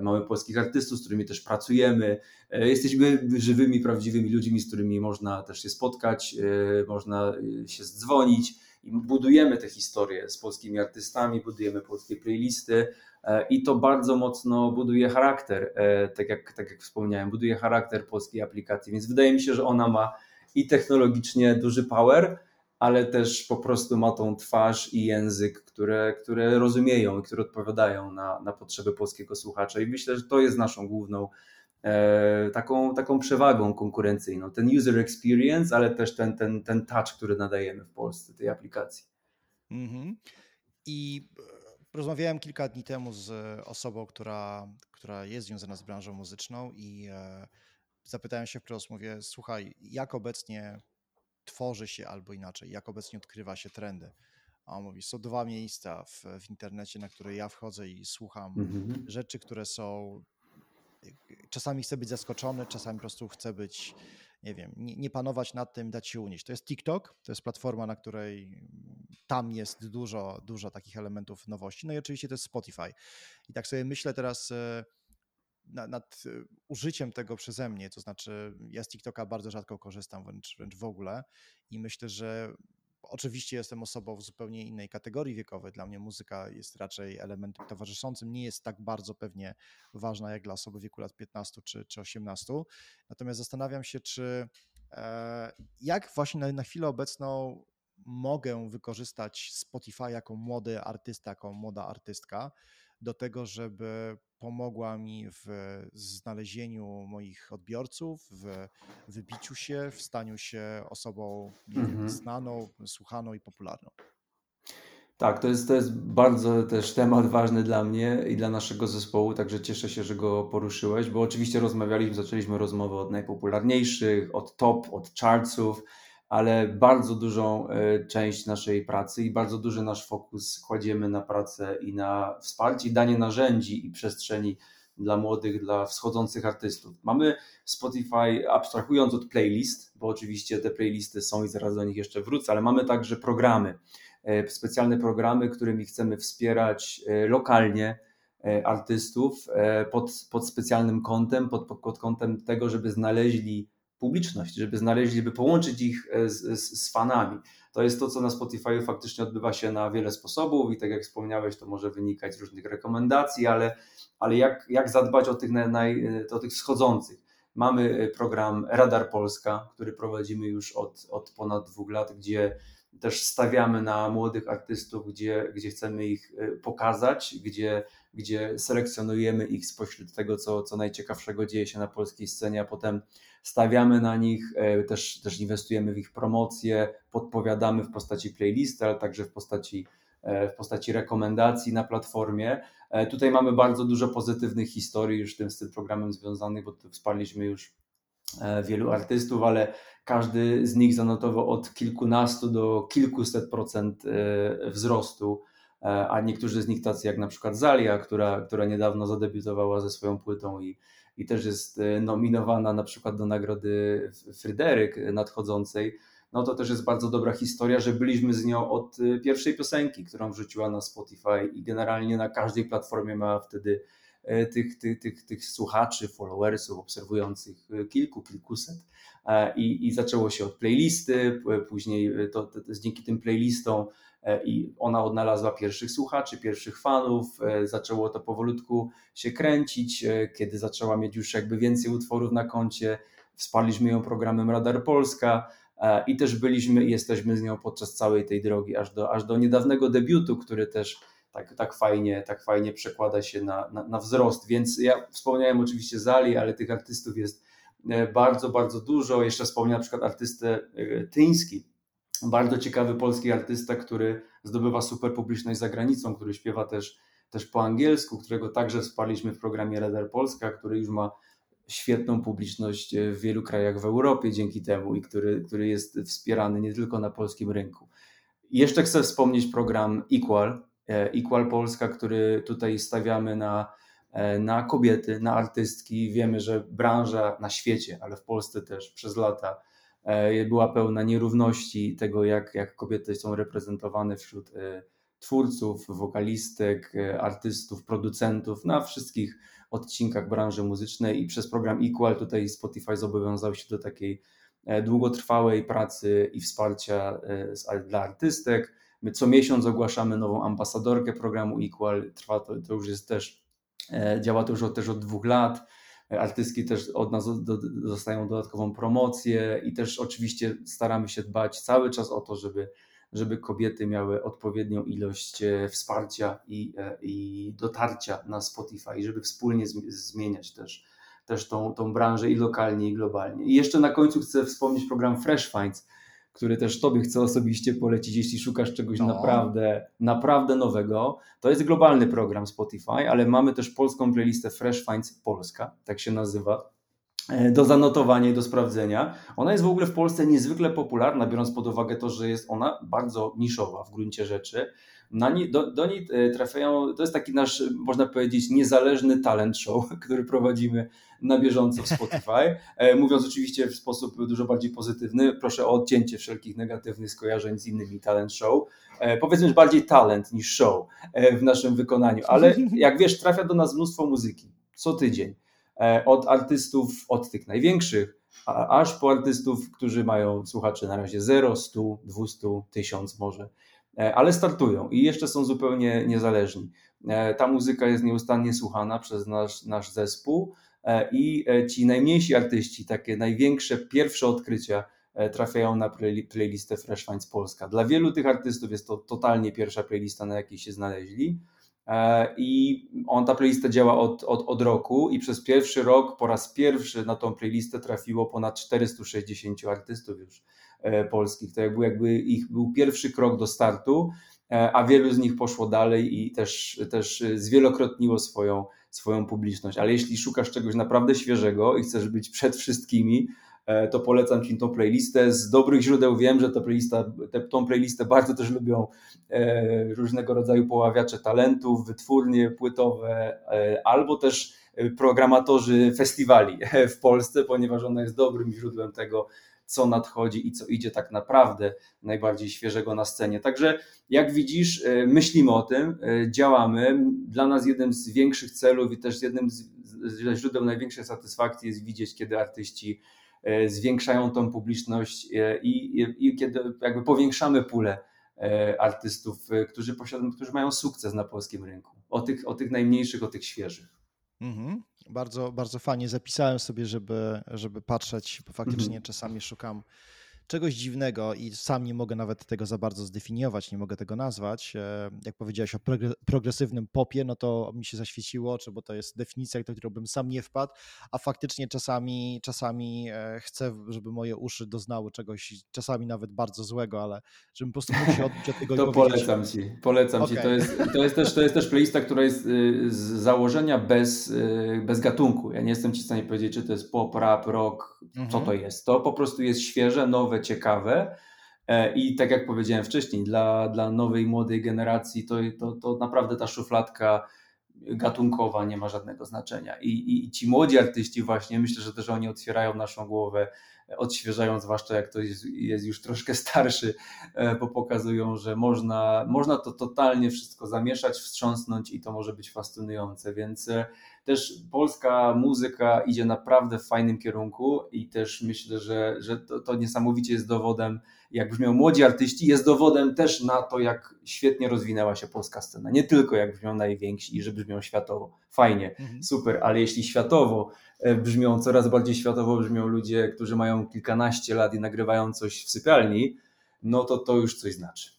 mamy polskich artystów, z którymi też pracujemy. E, jesteśmy żywymi, prawdziwymi ludźmi, z którymi można też się spotkać, e, można e, się zdzwonić. I budujemy te historie z polskimi artystami, budujemy polskie playlisty i to bardzo mocno buduje charakter, tak jak, tak jak wspomniałem, buduje charakter polskiej aplikacji, więc wydaje mi się, że ona ma i technologicznie duży power, ale też po prostu ma tą twarz i język, które, które rozumieją i które odpowiadają na, na potrzeby polskiego słuchacza. I myślę, że to jest naszą główną e, taką, taką przewagą konkurencyjną. Ten user experience, ale też ten, ten, ten touch, który nadajemy w Polsce tej aplikacji. Mm-hmm. I e, rozmawiałem kilka dni temu z osobą, która, która jest związana z branżą muzyczną i e, zapytałem się wprost, mówię, słuchaj, jak obecnie tworzy się albo inaczej, jak obecnie odkrywa się trendy. A on mówi, są dwa miejsca w, w internecie, na które ja wchodzę i słucham mhm. rzeczy, które są. Czasami chcę być zaskoczony, czasami po prostu chcę być, nie wiem, nie, nie, panować nad tym, dać się unieść. To jest TikTok, to jest platforma, na której tam jest dużo, dużo takich elementów nowości. No i oczywiście to jest Spotify. I tak sobie myślę teraz e, nad y, użyciem tego przeze mnie, to znaczy ja z TikToka bardzo rzadko korzystam, wręcz, wręcz w ogóle i myślę, że oczywiście jestem osobą w zupełnie innej kategorii wiekowej. Dla mnie muzyka jest raczej elementem towarzyszącym, nie jest tak bardzo pewnie ważna jak dla osoby wieku lat 15 czy, czy 18. Natomiast zastanawiam się, czy e, jak właśnie na, na chwilę obecną mogę wykorzystać Spotify jako młody artysta, jako młoda artystka do tego, żeby pomogła mi w znalezieniu moich odbiorców, w wybiciu się, w staniu się osobą mhm. znaną, słuchaną i popularną. Tak, to jest, to jest bardzo też temat ważny dla mnie i dla naszego zespołu, także cieszę się, że go poruszyłeś, bo oczywiście rozmawialiśmy, zaczęliśmy rozmowę od najpopularniejszych, od top, od chartsów, ale bardzo dużą e, część naszej pracy i bardzo duży nasz fokus kładziemy na pracę i na wsparcie danie narzędzi i przestrzeni dla młodych, dla wschodzących artystów. Mamy Spotify, abstrahując od playlist, bo oczywiście te playlisty są i zaraz do nich jeszcze wrócę, ale mamy także programy, e, specjalne programy, którymi chcemy wspierać e, lokalnie artystów pod, pod specjalnym kątem, pod, pod kątem tego, żeby znaleźli publiczność, żeby znaleźli, żeby połączyć ich e, z, z, z, fanami. To jest to, co na Spotify faktycznie odbywa się na wiele sposobów i tak jak wspomniałeś, to może wynikać z różnych rekomendacji, ale, ale jak, jak zadbać o tych, naj, o tych wschodzących? Mamy e, program Radar Polska, który prowadzimy już od, od ponad dwóch lat, gdzie też stawiamy na młodych artystów, gdzie, gdzie chcemy ich e, pokazać, gdzie, gdzie selekcjonujemy ich spośród tego, co, co najciekawszego dzieje się na polskiej scenie, a potem stawiamy na nich, e, też, też inwestujemy w ich promocję, podpowiadamy w postaci playlisty, ale także w postaci, e, w postaci rekomendacji na platformie. E, tutaj mamy bardzo dużo pozytywnych historii już tym, z tym programem związanych, bo wsparliśmy już wielu artystów, ale każdy z nich zanotował od kilkunastu do kilkuset procent wzrostu, a niektórzy z nich tacy jak na przykład Zalia, która, która niedawno zadebiutowała ze swoją płytą i i też jest e, nominowana na przykład do nagrody Fryderyk nadchodzącej, no to też jest bardzo dobra historia, że byliśmy z nią od e, pierwszej piosenki, którą wrzuciła na Spotify i generalnie na każdej platformie ma wtedy e, tych, tych, tych, tych słuchaczy, followersów, obserwujących kilku, kilkuset. I, i zaczęło się od playlisty, później to, to, to dzięki tym playlistom E, i ona odnalazła pierwszych słuchaczy, pierwszych fanów, e, zaczęło to powolutku się kręcić, e, kiedy zaczęła mieć już jakby więcej utworów na koncie, wsparliśmy ją programem Radar Polska i też byliśmy i jesteśmy z nią podczas całej tej drogi, aż do, aż do niedawnego debiutu, który też tak, tak, fajnie, tak fajnie przekłada się na, na, na wzrost, więc ja wspomniałem oczywiście Zali, ale tych artystów jest bardzo, bardzo dużo, jeszcze wspomniałem na przykład artystę Tyński, bardzo ciekawy polski artysta, który zdobywa super publiczność za granicą, który śpiewa też, też po angielsku, którego także wsparliśmy w programie Radar Polska, który już ma świetną publiczność w wielu krajach w Europie dzięki temu i który, który jest wspierany nie tylko na polskim rynku. Jeszcze chcę wspomnieć program Equal, Equal Polska, który tutaj stawiamy na, na kobiety, na artystki. Wiemy, że branża na świecie, ale w Polsce też przez lata była pełna nierówności tego, jak, jak kobiety są reprezentowane wśród twórców, wokalistek, artystów, producentów na wszystkich odcinkach branży muzycznej i przez program Equal tutaj Spotify zobowiązał się do takiej e, długotrwałej pracy i wsparcia e, dla artystek. My co miesiąc ogłaszamy nową ambasadorkę programu Equal. Trwa to, to już jest też, e, działa to już od, też od dwóch lat. Artystki też od nas do, dostają dodatkową promocję i też oczywiście staramy się dbać cały czas o to, żeby żeby kobiety miały odpowiednią ilość e, wsparcia i, e, i dotarcia na Spotify, żeby wspólnie zmieniać też, też tą, tą branżę i lokalnie, i globalnie. I jeszcze na końcu chcę wspomnieć program Fresh Finds, który też Tobie chcę osobiście polecić, jeśli szukasz czegoś no. naprawdę, naprawdę nowego. To jest globalny program Spotify, ale mamy też polską playlistę Fresh Finds Polska, tak się nazywa do zanotowania i do sprawdzenia. Ona jest w ogóle w Polsce niezwykle popularna, biorąc pod uwagę to, że jest ona bardzo niszowa w gruncie rzeczy. Nie, do, do niej e, trafiają, to jest taki nasz, można powiedzieć, niezależny talent show, [LAUGHS] który prowadzimy na bieżąco w Spotify. E, mówiąc oczywiście w sposób dużo bardziej pozytywny, proszę o odcięcie wszelkich negatywnych skojarzeń z innymi talent show. Powiedzmy, że bardziej talent niż show w naszym wykonaniu, ale [LAUGHS] jak wiesz, trafia do nas mnóstwo muzyki co tydzień. E, od artystów, od tych największych, aż po artystów, którzy mają słuchaczy na razie 0, 100, 200, 1000 może, e, ale startują i jeszcze są zupełnie niezależni. E, ta muzyka jest nieustannie słuchana przez nasz, nasz zespół i ci najmniejsi artyści, takie największe, pierwsze odkrycia trafiają na playlistę Fresh Finds Polska. Dla wielu tych artystów jest to totalnie pierwsza playlista, na jakiej się znaleźli I on, ta playlista działa od, od, od roku i przez pierwszy rok po raz pierwszy na tą playlistę trafiło ponad 460 artystów już e, polskich. To jakby, jakby ich był pierwszy krok do startu, e, a wielu z nich poszło dalej i też, też zwielokrotniło swoją, swoją publiczność. Ale jeśli szukasz czegoś naprawdę świeżego i chcesz być przed wszystkimi, E, to polecam Ci tą playlistę. Z dobrych źródeł wiem, że ta playlista, te, tą playlistę bardzo też lubią e, różnego rodzaju poławiacze talentów, wytwórnie płytowe, e, albo też programatorzy festiwali [LAUGHS] w Polsce, ponieważ ona jest dobrym źródłem tego, co nadchodzi i co idzie tak naprawdę najbardziej świeżego na scenie. Także jak widzisz, myślimy o tym, działamy. Dla nas jednym z większych celów i też jednym z źródeł największej satysfakcji jest widzieć, kiedy artyści E, zwiększają tą publiczność e, i, i, i kiedy jakby powiększamy pulę e, artystów, którzy posiadają, którzy mają sukces na polskim rynku. O tych, o tych najmniejszych, o tych świeżych. Mhm. Bardzo, bardzo fajnie zapisałem sobie, żeby, żeby patrzeć, bo faktycznie mhm. czasami szukam czegoś dziwnego i sam nie mogę nawet tego za bardzo zdefiniować, nie mogę tego nazwać. E, jak powiedziałeś o progresywnym popie, no to mi się zaświeciło oczy, bo to jest definicja, do którą bym sam nie wpadł, a faktycznie czasami, czasami e, chcę, żeby moje uszy doznały czegoś, czasami nawet bardzo złego, ale żebym po prostu mógł się odbić od [LAUGHS] tego To polecam Ci, polecam okay. Ci. To jest, to, jest też, to jest też playlista, która jest y, z założenia bez, y, bez gatunku. Ja nie jestem Ci w stanie powiedzieć, czy to jest pop, rap, rock, mhm. co to jest. To po prostu jest świeże, nowe, nowe, ciekawe. E, I tak jak powiedziałem wcześniej, dla, dla nowej, młodej generacji to, to, to naprawdę ta szufladka gatunkowa nie ma żadnego znaczenia. I, i, I, ci młodzi artyści właśnie, myślę, że też oni otwierają naszą głowę, odświeżają, zwłaszcza jak to jest, jest już troszkę starszy, e, bo pokazują, że można, można to totalnie wszystko zamieszać, wstrząsnąć i to może być fascynujące, więc e, też polska muzyka idzie naprawdę w fajnym kierunku i też myślę, że, że to, to niesamowicie jest dowodem, jak brzmią młodzi artyści, jest dowodem też na to, jak świetnie rozwinęła się polska scena. Nie tylko jak brzmią najwięksi i że brzmią światowo. Fajnie, mhm. super, ale jeśli światowo e, brzmią, coraz bardziej światowo brzmią ludzie, którzy mają kilkanaście lat i nagrywają coś w sypialni, no to to już coś znaczy.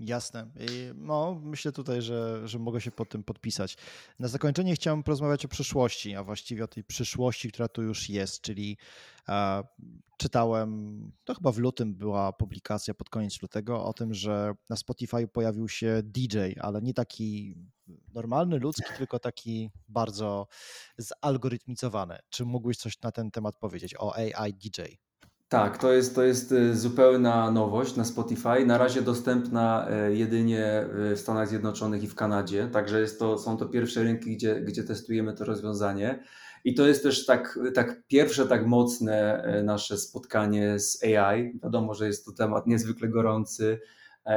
Jasne. No, myślę tutaj, że, że mogę się pod tym podpisać. Na zakończenie chciałem porozmawiać o przyszłości, a właściwie o tej przyszłości, która tu już jest, czyli e, czytałem, to chyba w lutym była publikacja pod koniec lutego o tym, że na Spotify pojawił się DJ, ale nie taki normalny, ludzki, tylko taki bardzo zalgorytmizowany. Czy mógłbyś coś na ten temat powiedzieć o AI DJ? Tak, to jest, to jest y, zupełna nowość na Spotify. Na razie dostępna y, jedynie w Stanach Zjednoczonych i w Kanadzie, także jest to, są to pierwsze rynki, gdzie, gdzie testujemy to rozwiązanie. I to jest też tak, tak pierwsze tak mocne y, nasze spotkanie z AI. Wiadomo, że jest to temat niezwykle gorący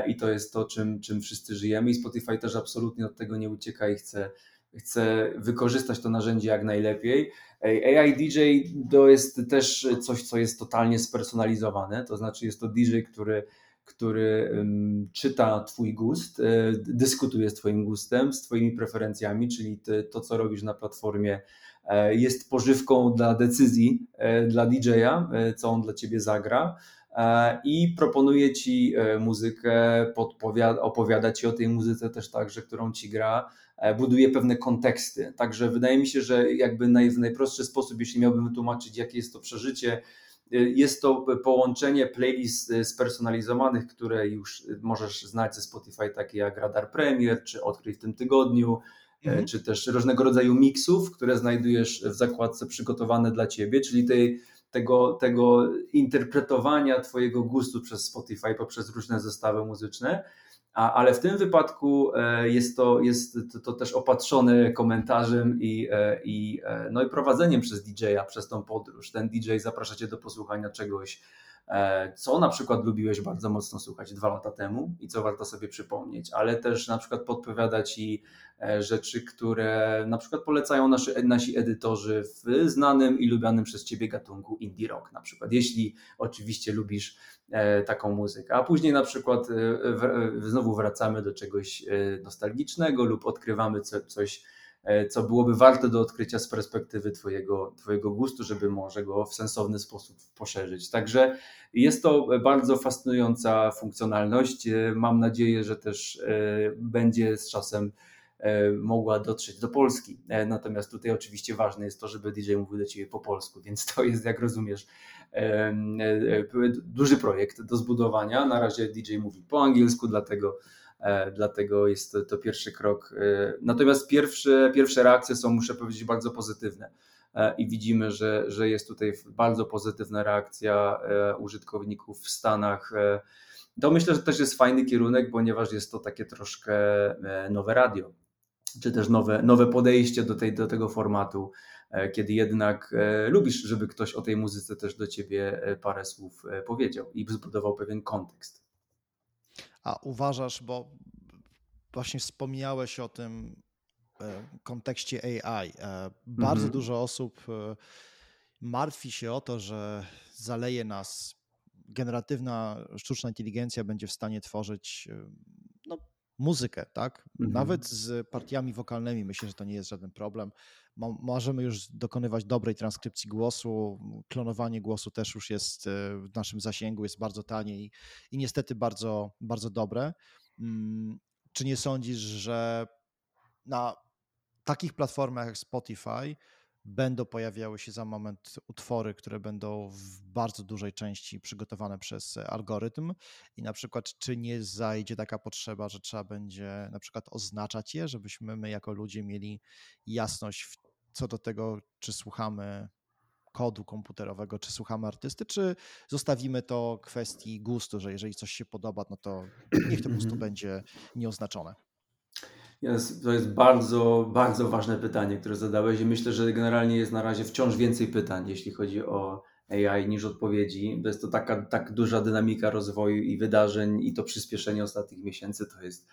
i to jest to, czym, czym wszyscy żyjemy. I Spotify też absolutnie od tego nie ucieka i chce, chce wykorzystać to narzędzie jak najlepiej. AI DJ to jest też coś, co jest totalnie spersonalizowane, to znaczy jest to DJ, który, który czyta Twój gust, e, dyskutuje z Twoim gustem, z Twoimi preferencjami, czyli ty, to, co robisz na platformie, e, jest pożywką dla decyzji e, dla DJ-a, co on dla Ciebie zagra i proponuje Ci muzykę, opowiada Ci o tej muzyce też także, którą Ci gra, buduje pewne konteksty. Także wydaje mi się, że jakby naj, w najprostszy sposób, jeśli miałbym wytłumaczyć, jakie jest to przeżycie, e, jest to połączenie playlist e, spersonalizowanych, które już możesz znać ze Spotify, takie jak Radar Premier, czy Odkryj w tym tygodniu, mhm. czy też różnego rodzaju miksów, które znajdujesz w zakładce przygotowane dla Ciebie, czyli tej, tego, tego interpretowania Twojego gustu przez Spotify poprzez różne zestawy muzyczne. A, ale w tym wypadku e, jest to, jest to, to też opatrzone komentarzem i, e, i, e, no i prowadzeniem przez DJ-a przez tą podróż. Ten DJ zaprasza cię do posłuchania czegoś, co na przykład lubiłeś bardzo mocno słuchać dwa lata temu i co warto sobie przypomnieć, ale też na przykład podpowiada Ci rzeczy, które na przykład polecają nasi, nasi edytorzy w znanym i lubianym przez Ciebie gatunku indie rock na przykład, jeśli oczywiście lubisz e, taką muzykę, a później na przykład znowu wracamy do czegoś nostalgicznego lub odkrywamy coś E, co byłoby warte do odkrycia z perspektywy twojego, twojego gustu, żeby może go w sensowny sposób poszerzyć. Także jest to bardzo fascynująca funkcjonalność. E, mam nadzieję, że też e, będzie z czasem mogła dotrzeć do Polski. Natomiast tutaj oczywiście ważne jest to, żeby DJ mówił do Ciebie po polsku, więc to jest, jak rozumiesz, duży projekt do zbudowania. Na razie DJ mówi po angielsku, dlatego E, dlatego jest to, to pierwszy krok. E, natomiast pierwsze, pierwsze reakcje są, muszę powiedzieć, bardzo pozytywne e, i widzimy, że, że jest tutaj bardzo pozytywna reakcja użytkowników w Stanach. To myślę, że też jest fajny kierunek, ponieważ jest to takie troszkę nowe radio, czy też nowe, nowe podejście do, tej, do tego formatu, kiedy jednak lubisz, żeby ktoś o tej muzyce też do ciebie parę słów powiedział i zbudował pewien kontekst. A uważasz, bo właśnie wspomniałeś o tym e, kontekście AI. E, bardzo mhm. dużo osób e, martwi się o to, że zaleje nas generatywna sztuczna inteligencja będzie w stanie tworzyć muzykę, tak? Mhm. Nawet z partiami wokalnymi myślę, że to nie jest żaden problem. Możemy już dokonywać dobrej transkrypcji głosu. Klonowanie głosu też już jest w naszym zasięgu, jest bardzo tanie i, i niestety bardzo, bardzo dobre. Mm, czy nie sądzisz, że na takich platformach jak Spotify będą pojawiały się za moment utwory, które będą w bardzo dużej części przygotowane przez algorytm i na przykład czy nie zajdzie taka potrzeba, że trzeba będzie na przykład oznaczać je, żebyśmy my jako ludzie mieli jasność co do tego, czy słuchamy kodu komputerowego, czy słuchamy artysty, czy zostawimy to kwestii gustu, że jeżeli coś się podoba, no to niech to po prostu [CLEARS THROAT] mhm. będzie nieoznaczone. To jest bardzo, bardzo ważne pytanie, które zadałeś i myślę, że generalnie jest na razie wciąż więcej pytań, jeśli chodzi o AI niż odpowiedzi. To jest to taka tak duża dynamika rozwoju i wydarzeń i to przyspieszenie ostatnich miesięcy to jest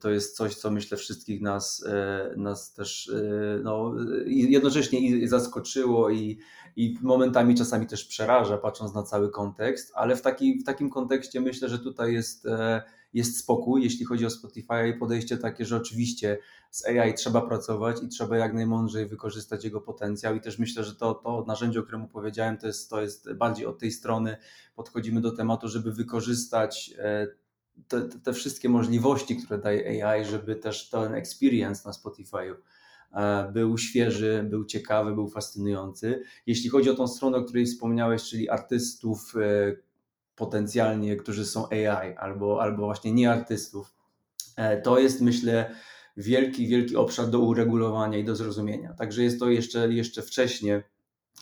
to jest coś, co myślę wszystkich nas, e, nas też e, no, jednocześnie i zaskoczyło i, i momentami czasami też przeraża, patrząc na cały kontekst, ale w, taki, w takim kontekście myślę, że tutaj jest, e, jest spokój, jeśli chodzi o Spotify i podejście takie, że oczywiście z AI trzeba pracować i trzeba jak najmądrzej wykorzystać jego potencjał i też myślę, że to, to narzędzie, o którym powiedziałem, to jest, to jest bardziej od tej strony podchodzimy do tematu, żeby wykorzystać te, te, wszystkie możliwości, które daje AI, żeby też ten experience na Spotify'u e, był świeży, był ciekawy, był fascynujący. Jeśli chodzi o tą stronę, o której wspomniałeś, czyli artystów e, potencjalnie, którzy są AI albo, albo właśnie nie artystów, e, to jest myślę wielki, wielki obszar do uregulowania i do zrozumienia. Także jest to jeszcze, jeszcze wcześnie,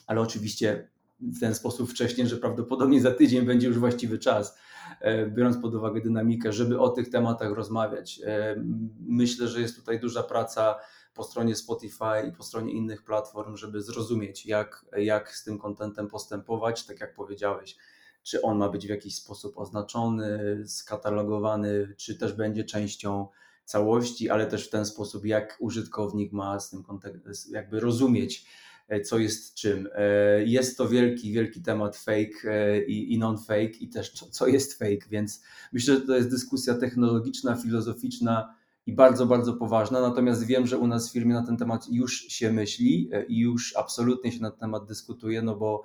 ale oczywiście w ten sposób wcześniej, że prawdopodobnie za tydzień będzie już właściwy czas, biorąc pod uwagę dynamikę, żeby o tych tematach rozmawiać. E, myślę, że jest tutaj duża praca po stronie Spotify i po stronie innych platform, żeby zrozumieć, jak, jak z tym kontentem postępować, tak jak powiedziałeś czy on ma być w jakiś sposób oznaczony, skatalogowany, czy też będzie częścią całości, ale też w ten sposób, jak użytkownik ma z tym jakby rozumieć, e, co jest czym. E, jest to wielki, wielki temat fake e, i, non-fake i też co jest fake, więc myślę, że to jest dyskusja technologiczna, filozoficzna i bardzo, bardzo poważna. Natomiast wiem, że u nas w firmie na ten temat już się myśli i już absolutnie się na ten temat dyskutuje, no bo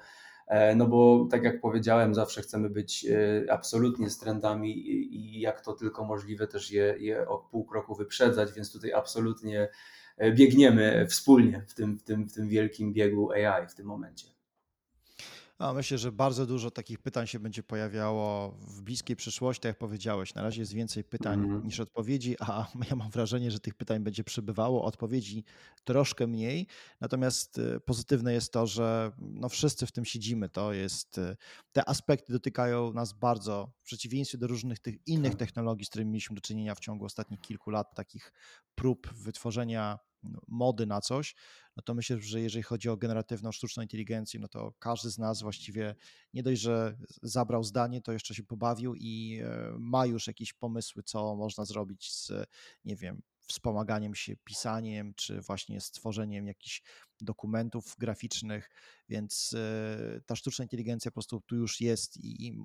E, no bo tak jak powiedziałem, zawsze chcemy być e, absolutnie z trendami i jak to tylko możliwe też je, je o pół kroku wyprzedzać, więc tutaj absolutnie e, biegniemy wspólnie w tym, w tym, w tym wielkim biegu AI w tym momencie. A myślę, że bardzo dużo takich pytań się będzie pojawiało w bliskiej przyszłości, tak jak powiedziałeś. Na razie jest więcej pytań mm. niż odpowiedzi, a [LAUGHS] ja mam wrażenie, że tych pytań będzie przybywało, odpowiedzi troszkę mniej. Natomiast y, pozytywne jest to, że no wszyscy w tym siedzimy. To jest, y, te aspekty dotykają nas bardzo, w przeciwieństwie do różnych tych innych tak. technologii, z którymi mieliśmy do czynienia w ciągu ostatnich kilku lat, takich prób wytworzenia no, mody na coś, no to myślę, że jeżeli chodzi o generatywną sztuczną inteligencję, no to każdy z nas właściwie nie dość, że zabrał zdanie, to jeszcze się pobawił i e, ma już jakieś pomysły, co można zrobić z, nie wiem, wspomaganiem się pisaniem, czy właśnie stworzeniem jakichś dokumentów graficznych, więc e, ta sztuczna inteligencja po prostu tu już jest i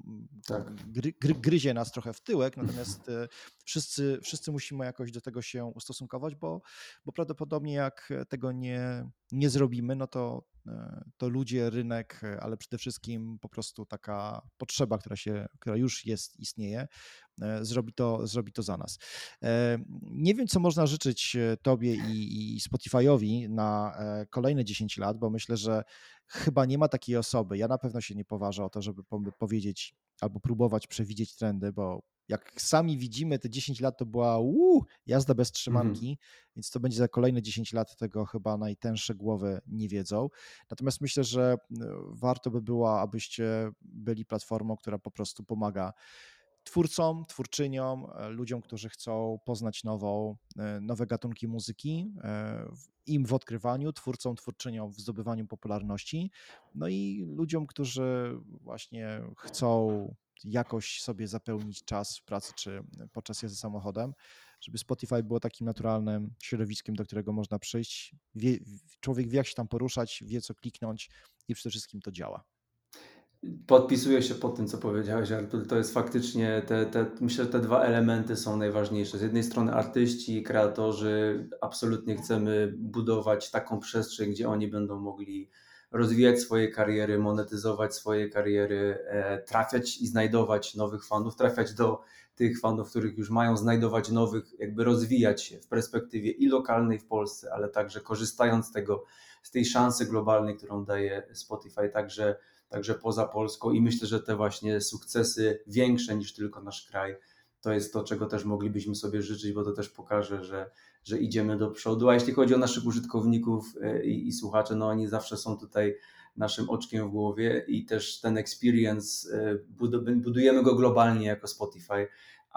tak. gry, gry, gryzie nas trochę w tyłek, [LAUGHS] natomiast e, wszyscy, wszyscy musimy jakoś do tego się ustosunkować, bo, bo prawdopodobnie jak tego nie, nie zrobimy, no to, e, to ludzie, rynek, ale przede wszystkim po prostu taka potrzeba, która, się, która już jest, istnieje, zrobi to, zrobi to za nas. Nie wiem, co można życzyć Tobie i, i Spotify'owi na kolejne 10 lat, bo myślę, że chyba nie ma takiej osoby. Ja na pewno się nie poważę o to, żeby powiedzieć albo próbować przewidzieć trendy, bo jak sami widzimy, te 10 lat to była uu, jazda bez trzymanki, mhm. więc to będzie za kolejne 10 lat, tego chyba najtęższe głowy nie wiedzą. Natomiast myślę, że warto by było, abyście byli platformą, która po prostu pomaga twórcom, twórczyniom, e, ludziom, którzy chcą poznać nową, e, nowe gatunki muzyki, e, im w odkrywaniu, twórcom, twórczyniom w zdobywaniu popularności, no i ludziom, którzy właśnie chcą jakoś sobie zapełnić czas w pracy czy podczas jazdy samochodem, żeby Spotify było takim naturalnym środowiskiem, do którego można przyjść. Wie, człowiek wie, jak się tam poruszać, wie, co kliknąć i przede wszystkim to działa. Podpisuję się pod tym, co powiedziałeś, Artur. To jest faktycznie, te, te, myślę, że te dwa elementy są najważniejsze. Z jednej strony artyści, kreatorzy, absolutnie chcemy budować taką przestrzeń, gdzie oni będą mogli rozwijać swoje kariery, monetyzować swoje kariery, e, trafiać i znajdować nowych fanów, trafiać do tych fanów, których już mają, znajdować nowych, jakby rozwijać się w perspektywie i lokalnej w Polsce, ale także korzystając z tego, z tej szansy globalnej, którą daje Spotify, także także poza Polską i myślę, że te właśnie sukcesy większe niż tylko nasz kraj, to jest to, czego też moglibyśmy sobie życzyć, bo to też pokaże, że, że idziemy do przodu. A jeśli chodzi o naszych użytkowników e, i, i słuchaczy, no oni zawsze są tutaj naszym oczkiem w głowie i też ten experience e, budujemy go globalnie jako Spotify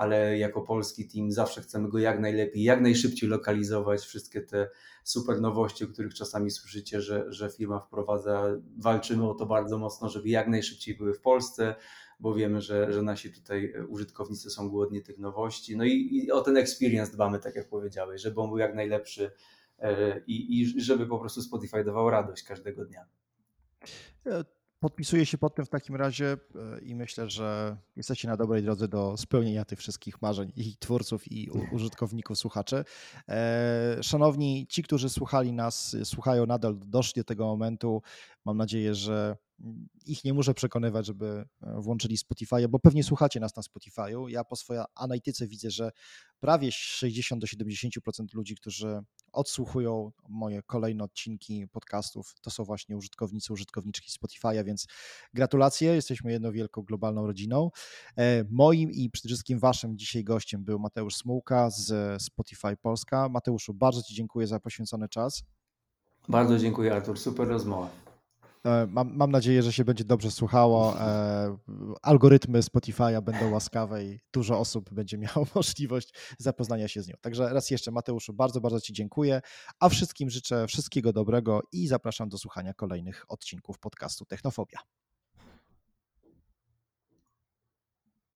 ale jako polski team zawsze chcemy go jak najlepiej, jak najszybciej lokalizować. Wszystkie te super nowości, o których czasami słyszycie, że, że firma wprowadza, walczymy o to bardzo mocno, żeby jak najszybciej były w Polsce, bo wiemy, że, że nasi tutaj użytkownicy są głodni tych nowości. No i, i o ten experience dbamy, tak jak powiedziałeś, żeby on był jak najlepszy e, i, i żeby po prostu Spotify dawał radość każdego dnia. Podpisuję się pod tym w takim razie e, i myślę, że jesteście na dobrej drodze do spełnienia tych wszystkich marzeń i twórców, i użytkowników, słuchaczy. E, szanowni ci, którzy słuchali nas, słuchają nadal, doszli do tego momentu. Mam nadzieję, że ich nie muszę przekonywać, żeby e, włączyli Spotify, bo pewnie słuchacie nas na Spotify'u. Ja po swojej analityce widzę, że prawie 60 do 70% ludzi, którzy odsłuchują moje kolejne odcinki podcastów, to są właśnie użytkownicy, użytkowniczki Spotify'a, więc gratulacje, jesteśmy jedną wielką globalną rodziną. E, moim i przede wszystkim waszym dzisiaj gościem był Mateusz Smułka z Spotify Polska. Mateuszu, bardzo Ci dziękuję za poświęcony czas. Bardzo dziękuję Artur, super rozmowa. E, mam, mam, nadzieję, że się będzie dobrze słuchało. E, algorytmy Spotify'a będą łaskawe i dużo osób będzie miało [LAUGHS] możliwość zapoznania się z nią. Także raz jeszcze, Mateuszu, bardzo, bardzo Ci dziękuję, a wszystkim życzę wszystkiego dobrego i zapraszam do słuchania kolejnych odcinków podcastu Technofobia.